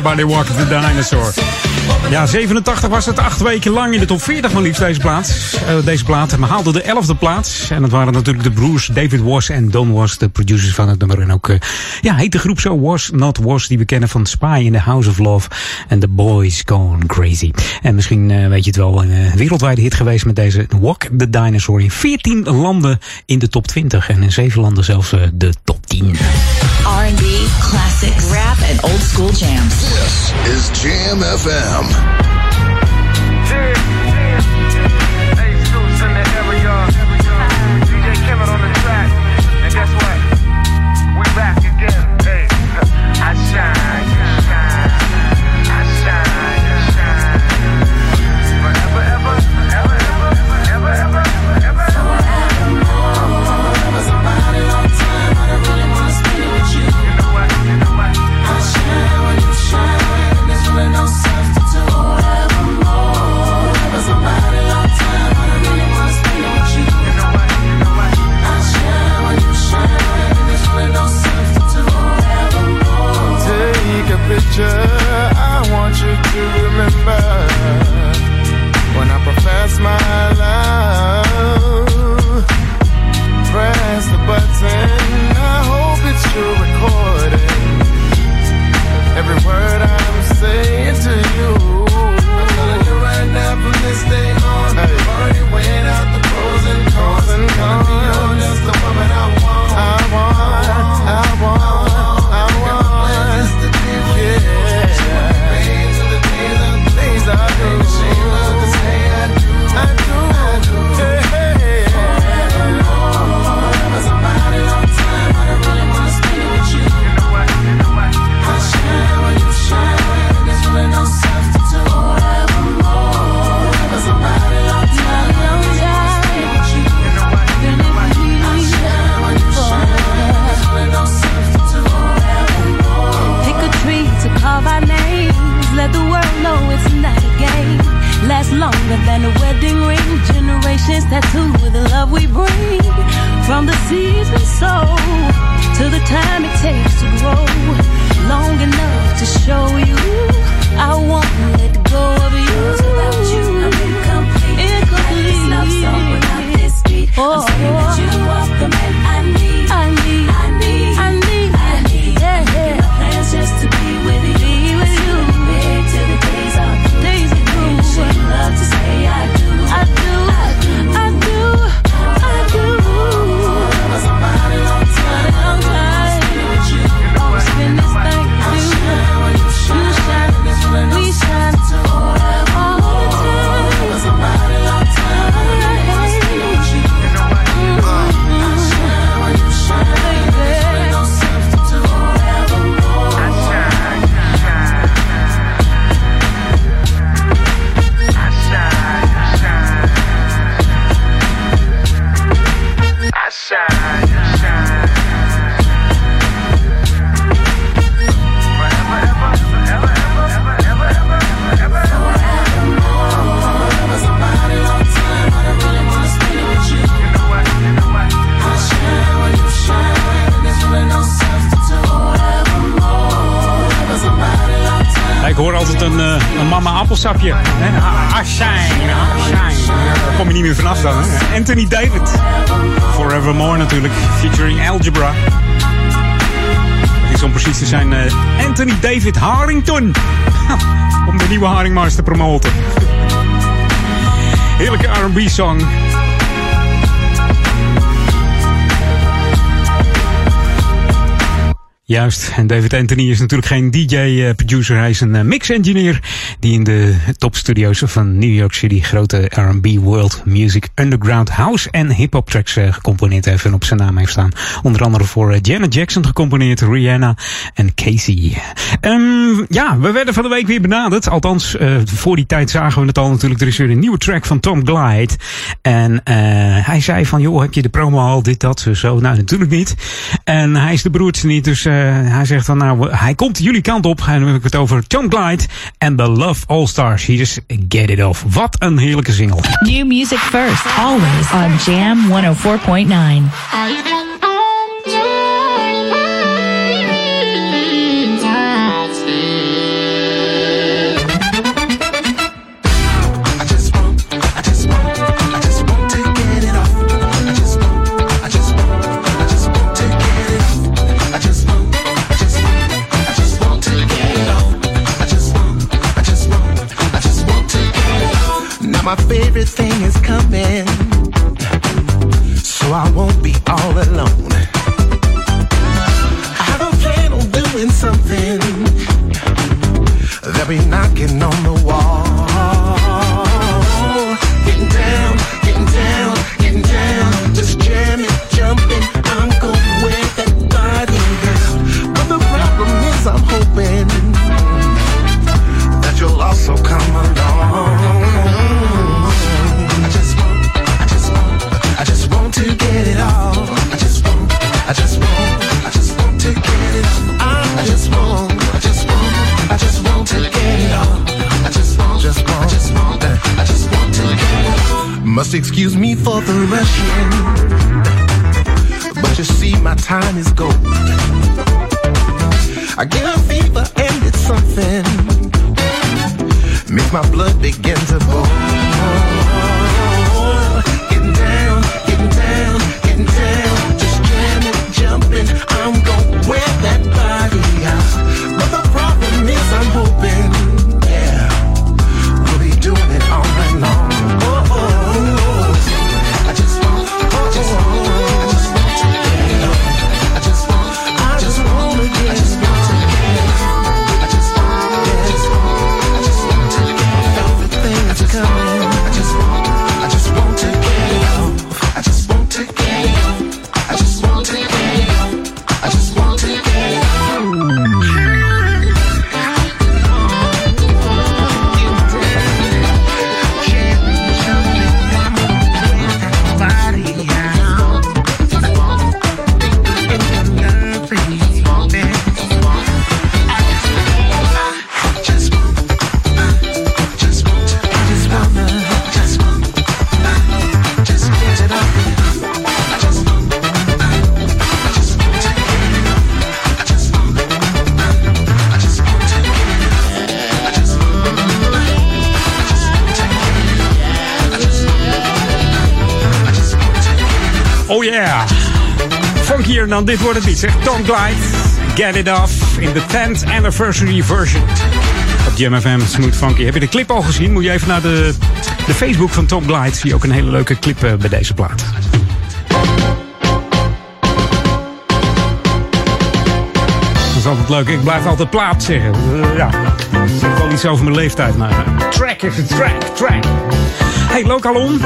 Everybody walk the dinosaur. Ja, 87 was het acht weken lang in de top 40 maar liefst deze plaats. Eh, deze plaat. Maar haalde de 11e plaats. En dat waren natuurlijk de broers David Was en Don Was, de producers van het nummer. En ook, eh, ja, heet de groep zo Was Not Was, die we kennen van Spy in the House of Love en The Boys Gone Crazy. En misschien eh, weet je het wel, een wereldwijde hit geweest met deze Walk the Dinosaur. In 14 landen in de top 20 en in 7 landen zelfs de top 10. R&B, classics, rap, and old school jams. This is Jam FM. A I want you to remember when I profess my love. Press the button, I hope it's your recording. Every word I'm saying Longer than a wedding ring. Generations tattooed with the love we bring. From the seeds we sow to the time it takes to grow. Long enough to show you I won't let go of you. Without you, I'm incomplete. Incomplete. This love song without this beat. I'm saying that you een, mama appelsapje. hè? Ah, Ashine, Ashine. Daar kom je niet meer vanaf dan. Hè? Anthony David. Forevermore natuurlijk, featuring Algebra. Het is om precies te zijn eh, Anthony David Harrington. om de nieuwe Haringmars te promoten. Heerlijke R&B Juist, en David Anthony is natuurlijk geen DJ-producer. Hij is een eh, mix-engineer die in de topstudio's van New York City grote R&B, world music, underground, house en hip-hop tracks eh, gecomponeerd heeft en op zijn naam heeft staan. Onder andere voor eh, Janet Jackson gecomponeerd, Rihanna en Casey. Ehm, ja, we werden van de week weer benaderd. Althans, eh, voor die tijd zagen we het al natuurlijk. Er is weer een nieuwe track van Tom Glide. En eh, hij zei van, joh, heb je de promo al, dit, dat, zo. Nou, natuurlijk niet. En hij is de broertje niet, dus eh, hij zegt dan nou, hij komt jullie kant op. En dan heb ik het over Tom Glide en The Love All Stars. Hier is Get It Off. Wat een heerlijke single. New music first, always on Jam 104.9. my favorite thing is coming, so I won't be all alone. I have a plan on doing something that be knocking on the wall. Must excuse me for the rushing, but you see my time is gold. I get a fever and it's something makes my blood begin to boil. Dan dit wordt het niet, zeg. Tom Glide, Get It Off in de 10th anniversary version. Op Jam FM, Smooth Funky. Heb je de clip al gezien? Moet je even naar de, de Facebook van Tom Glide. Zie je ook een hele leuke clip eh, bij deze plaat. Dat is altijd leuk. Ik blijf altijd plaat zeggen. Eh, ja, zegt wel iets over mijn leeftijd. Maar eh, track is track, track. Hey, Lokalon.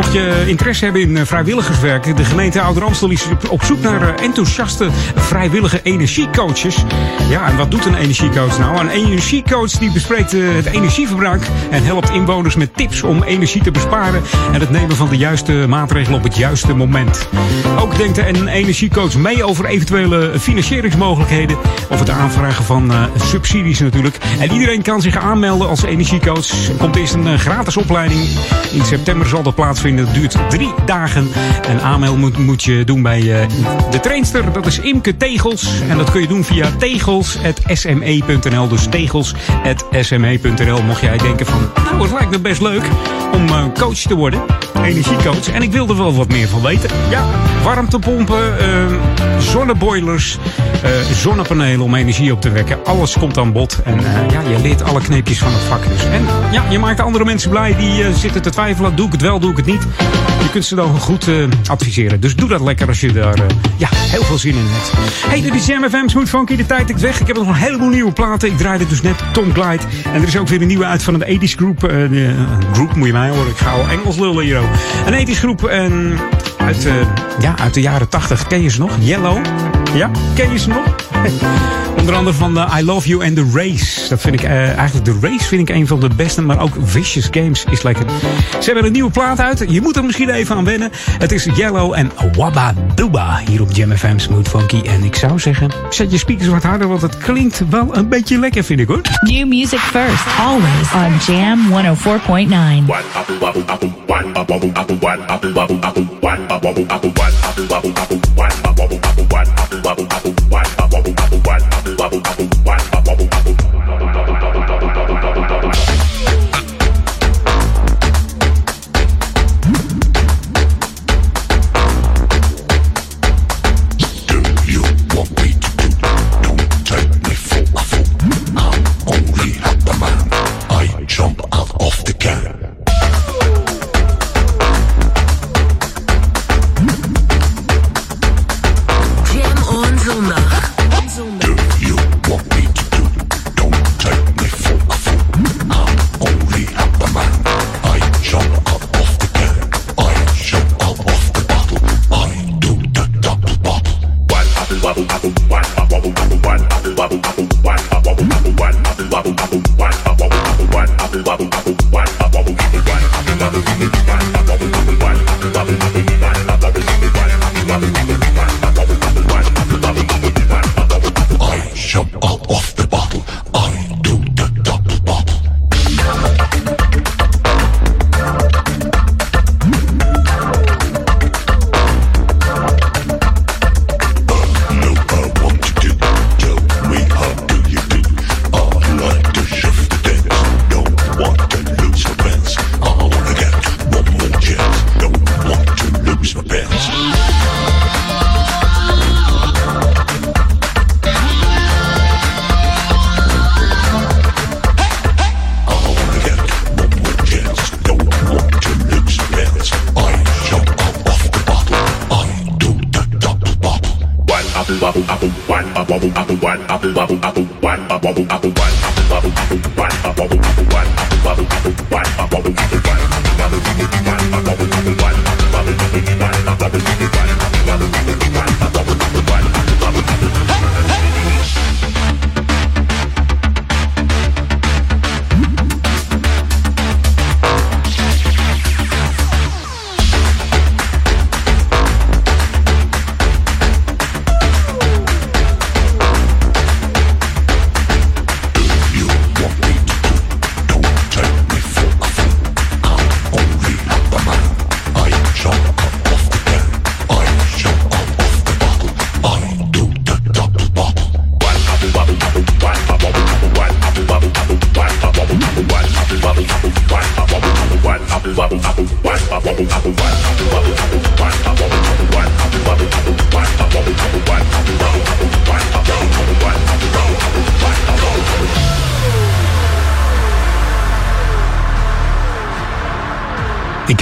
Mocht je interesse hebben in eh, vrijwilligerswerk, de gemeente Ouder Amstel is op zoek naar eh, enthousiaste vrijwillige energiecoaches. Ja, en wat doet een energiecoach nou? Een energiecoach die bespreekt eh, het energieverbruik en helpt inwoners met tips om energie te besparen en het nemen van de juiste maatregelen op het juiste moment. Ook denkt een energiecoach mee over eventuele financieringsmogelijkheden of het aanvragen van subsidies natuurlijk. En iedereen kan zich aanmelden als energiecoach. Er komt eerst een gratis opleiding. In september zal dat plaatsvinden. Het duurt drie dagen. En aanmelden moet, je doen bij eh, de trainster. Dat is Imke Tegels. En dat kun je doen via tegels.sme.nl. Dus tegels.sme.nl. Mocht jij denken van, nou het lijkt me best leuk om eh, coach te worden. Energiecoach. En ik wil er wel wat meer van weten. Ja, warmtepompen, eh, zonneboilers, eh, zonnepanelen om energie op te wekken. Alles komt aan bod. En ja, je leert alle kneepjes van het vak dus. En ja, je maakt andere mensen blij die zitten te twijfelen. Doe ik het wel, doe ik het niet. Je kunt ze dan goed eh, adviseren. Dus doe dat lekker als je daar eh, ja, heel veel zin in hebt. Hey, dit is Jam FM, Smooth Funky. De tijd ik weg. Ik heb nog een heleboel nieuwe platen. Ik draaide dus net Tom Glide. En er is ook weer een nieuwe uit van een 80s groep. eh, groep moet je mij horen. Ik ga al Engels lullen hier ook. Een 80s groep en uit, ja, uit de jaren 80. Ken je ze nog? Yellow. Ja? Ken je ze nog? Onder andere van de I Love You and The Race. Dat vind ik eigenlijk de race vind ik een van de beste, maar ook Vicious Games is lekker. Ze hebben een nieuwe plaat uit. Je moet er misschien even aan wennen. Het is Yellow en Wabba hier op Jam FM Smooth Funky. En ik zou zeggen, zet je speakers wat harder, want het klinkt wel een beetje lekker, vind ik hoor. New music first, always on Jam 104.9. One bubble, bubble, bubble, wobble bubble, bubble, bubble, wobble bubble, bubble, bubble, wobble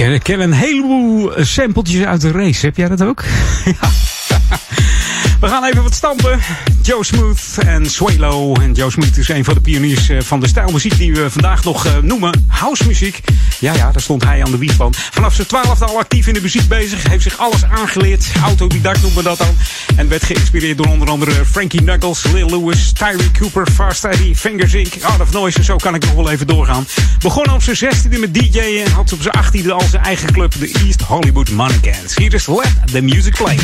Ik ik ken een heleboel eh, sampletjes uit de race. Heb jij dat ook? ja. We gaan even wat stampen. Joe Smooth en Swalo. En Joe Smooth is een van de pioniers eh, van de stijlmuziek die we vandaag nog eh, noemen housemuziek. Ja, ja, daar stond hij aan de wieg van. Vanaf zijn twaalfde al actief in de muziek bezig. Heeft zich alles aangeleerd. Autodidact noemen we dat dan. En werd geïnspireerd door onder andere Frankie Knuckles, Lil Lewis, Tyree Cooper, Fast Eddie, Fingers Inc., Out of Noise. En zo kan ik nog wel even doorgaan. Begon op zijn zestiende met DJ'en. En had op zijn achttiende al zijn eigen club, de East Hollywood Mannequins. Hier is Let the Music Play.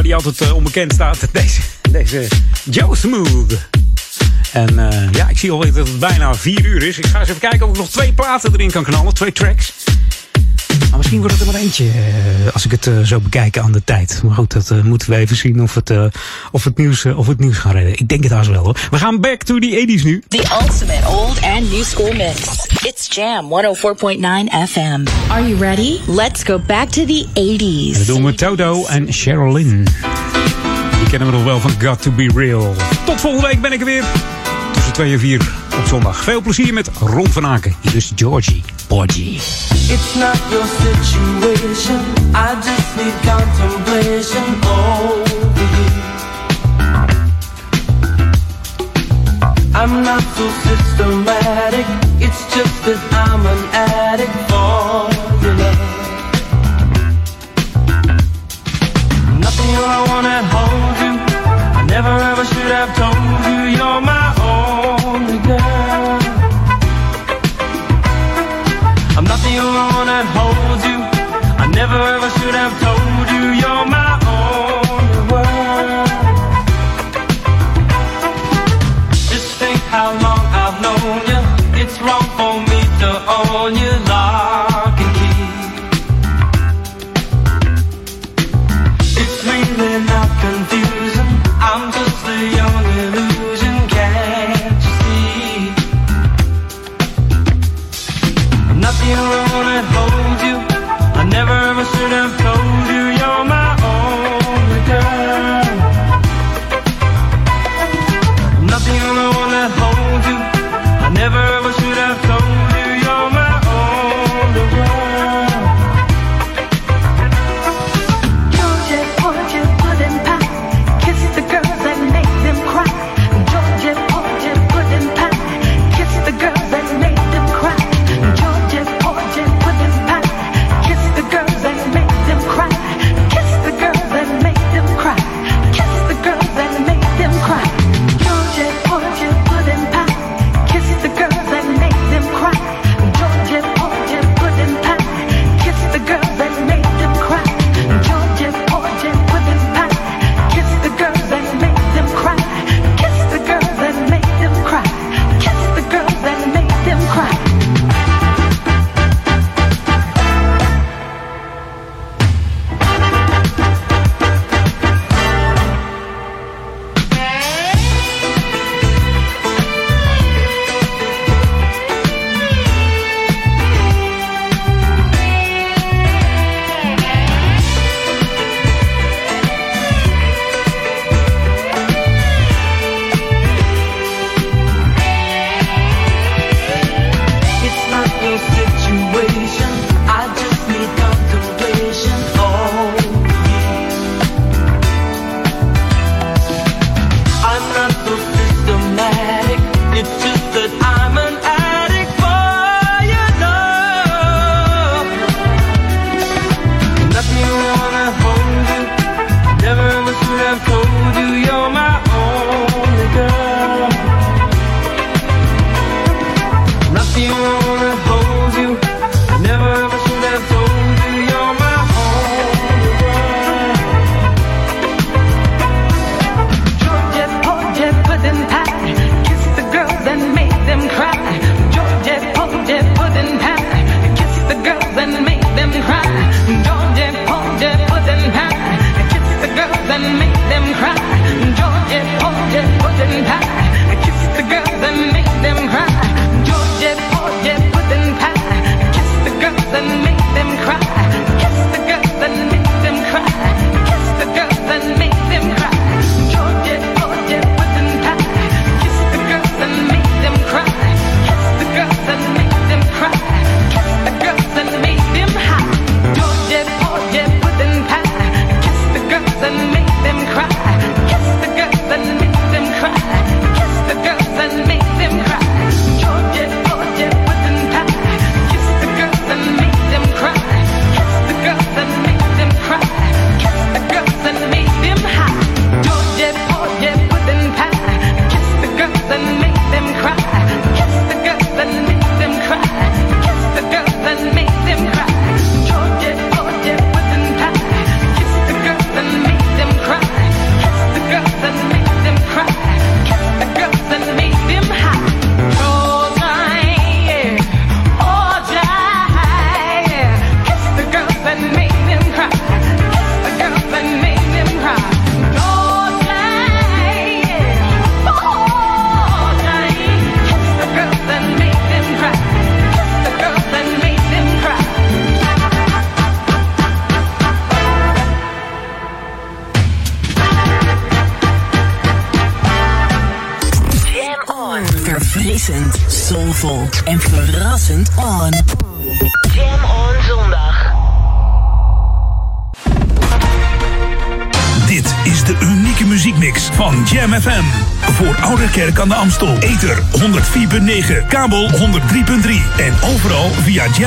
Die waar hij altijd eh, onbekend staat. Deze, deze Joe Smooth. En eh, ja, ik zie alweer dat het bijna vier uur is. Ik ga eens even kijken of ik nog twee platen erin kan knallen. Twee tracks. Misschien wordt het er maar eentje eh, als ik het eh, zo bekijk aan de tijd. Maar goed, dat eh, moeten we even zien of het, eh, of het, nieuws, of het nieuws gaan redden. Ik denk het haast wel hoor. We gaan back to the 80s nu. The ultimate old and new school mix. It's Jam 104.9 FM. Are you ready? Let's go back to the 80s. En dat doen we Toto en Sherilyn. Die kennen we nog wel van Got to Be Real. Tot volgende week ben ik er weer. Tussen 2 en 4 op zondag. Veel plezier met Ron van Aken. Hier is Georgie Porgy. It's not your situation. I just need contemplation over you. I'm not so systematic. It's just that I'm an addict for your love. Nothing I wanna hold you. I never ever should have told you you're my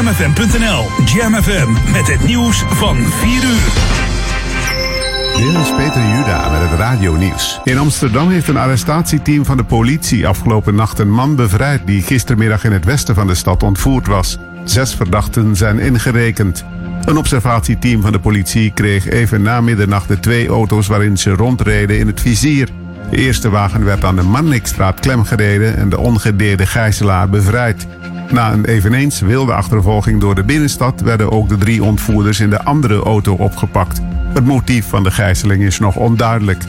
jamfm.nl. Jam FM met het nieuws van 4 uur. Dit is Peter Juda met het radionieuws. In Amsterdam heeft een arrestatieteam van de politie afgelopen nacht een man bevrijd die gistermiddag in het westen van de stad ontvoerd was. Zes verdachten zijn ingerekend. Een observatieteam van de politie kreeg even na middernacht de twee auto's waarin ze rondreden in het vizier. De eerste wagen werd aan de Mannikstraat klemgereden en de ongedeerde gijzelaar bevrijd. Na een eveneens wilde achtervolging door de binnenstad werden ook de drie ontvoerders in de andere auto opgepakt. Het motief van de gijzeling is nog onduidelijk.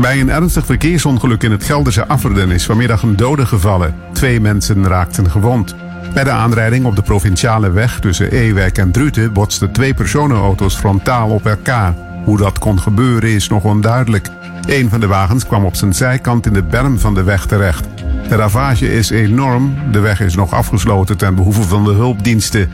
Bij een ernstig verkeersongeluk in het Gelderse Afferden is vanmiddag een dode gevallen. Twee mensen raakten gewond. Bij de aanrijding op de provinciale weg tussen Ewijk en Druten botsten twee personenauto's frontaal op elkaar. Hoe dat kon gebeuren is nog onduidelijk. Een van de wagens kwam op zijn zijkant in de berm van de weg terecht. De ravage is enorm. De weg is nog afgesloten ten behoeve van de hulpdiensten.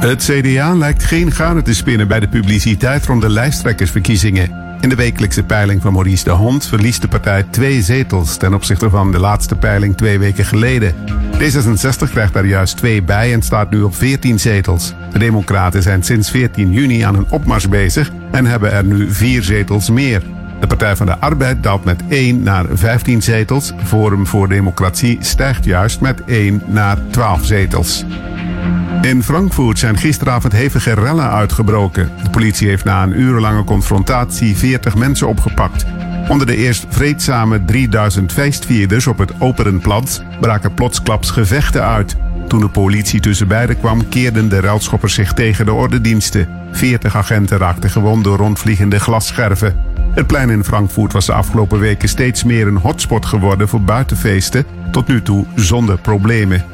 Het CDA lijkt geen garen te spinnen bij de publiciteit rond de lijsttrekkersverkiezingen. In de wekelijkse peiling van Maurice de Hond verliest de partij twee zetels ten opzichte van de laatste peiling twee weken geleden. D66 krijgt daar juist twee bij en staat nu op 14 zetels. De Democraten zijn sinds 14 juni aan een opmars bezig en hebben er nu vier zetels meer. De Partij van de Arbeid daalt met 1 naar 15 zetels. Forum voor Democratie stijgt juist met 1 naar 12 zetels. In Frankfurt zijn gisteravond hevige rellen uitgebroken. De politie heeft na een urenlange confrontatie 40 mensen opgepakt. Onder de eerst vreedzame 3000 feestvierders op het Operenplatz braken plotsklaps gevechten uit. Toen de politie tussen beiden kwam, keerden de relschoppers zich tegen de ordendiensten. 40 agenten raakten gewond door rondvliegende glasscherven. Het plein in Frankfurt was de afgelopen weken steeds meer een hotspot geworden voor buitenfeesten, tot nu toe zonder problemen.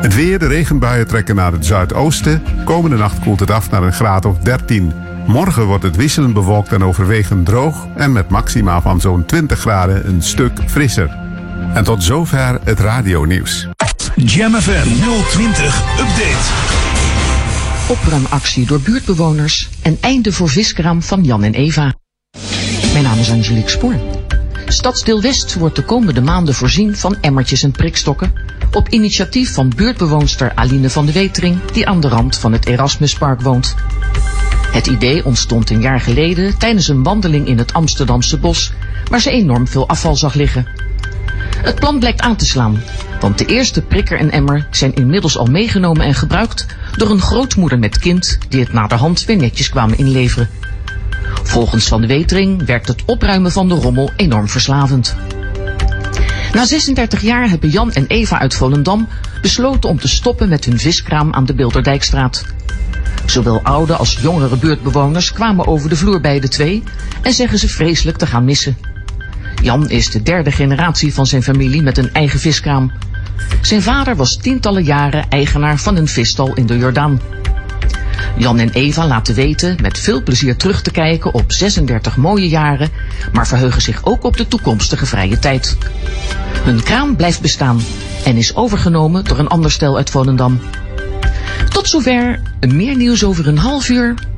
Het weer, de regenbuien trekken naar het zuidoosten. Komende nacht koelt het af naar een graad of 13. Morgen wordt het wisselend bewolkt en overwegend droog en met maxima van zo'n 20 graden een stuk frisser. En tot zover het radionieuws. Jam FM 020 Update. Opruimactie door buurtbewoners en einde voor viskraam van Jan en Eva. Mijn naam is Angelique Spoor. Stadsdeel West wordt de komende maanden voorzien van emmertjes en prikstokken op initiatief van buurtbewoonster Aline van de Wetering die aan de rand van het Erasmuspark woont. Het idee ontstond een jaar geleden tijdens een wandeling in het Amsterdamse bos waar ze enorm veel afval zag liggen. Het plan blijkt aan te slaan, want de eerste prikker en emmer zijn inmiddels al meegenomen en gebruikt door een grootmoeder met kind die het naderhand weer netjes kwamen inleveren. Volgens Van Wetering werkt het opruimen van de rommel enorm verslavend. Na 36 jaar hebben Jan en Eva uit Volendam besloten om te stoppen met hun viskraam aan de Bilderdijkstraat. Zowel oude als jongere buurtbewoners kwamen over de vloer bij de twee en zeggen ze vreselijk te gaan missen. Jan is de derde generatie van zijn familie met een eigen viskraam. Zijn vader was tientallen jaren eigenaar van een visstal in de Jordaan. Jan en Eva laten weten met veel plezier terug te kijken op 36 mooie jaren, maar verheugen zich ook op de toekomstige vrije tijd. Hun kraam blijft bestaan en is overgenomen door een ander stel uit Volendam. Tot zover, meer nieuws over een half uur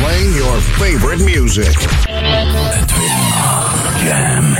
Playing your favorite music. Jam.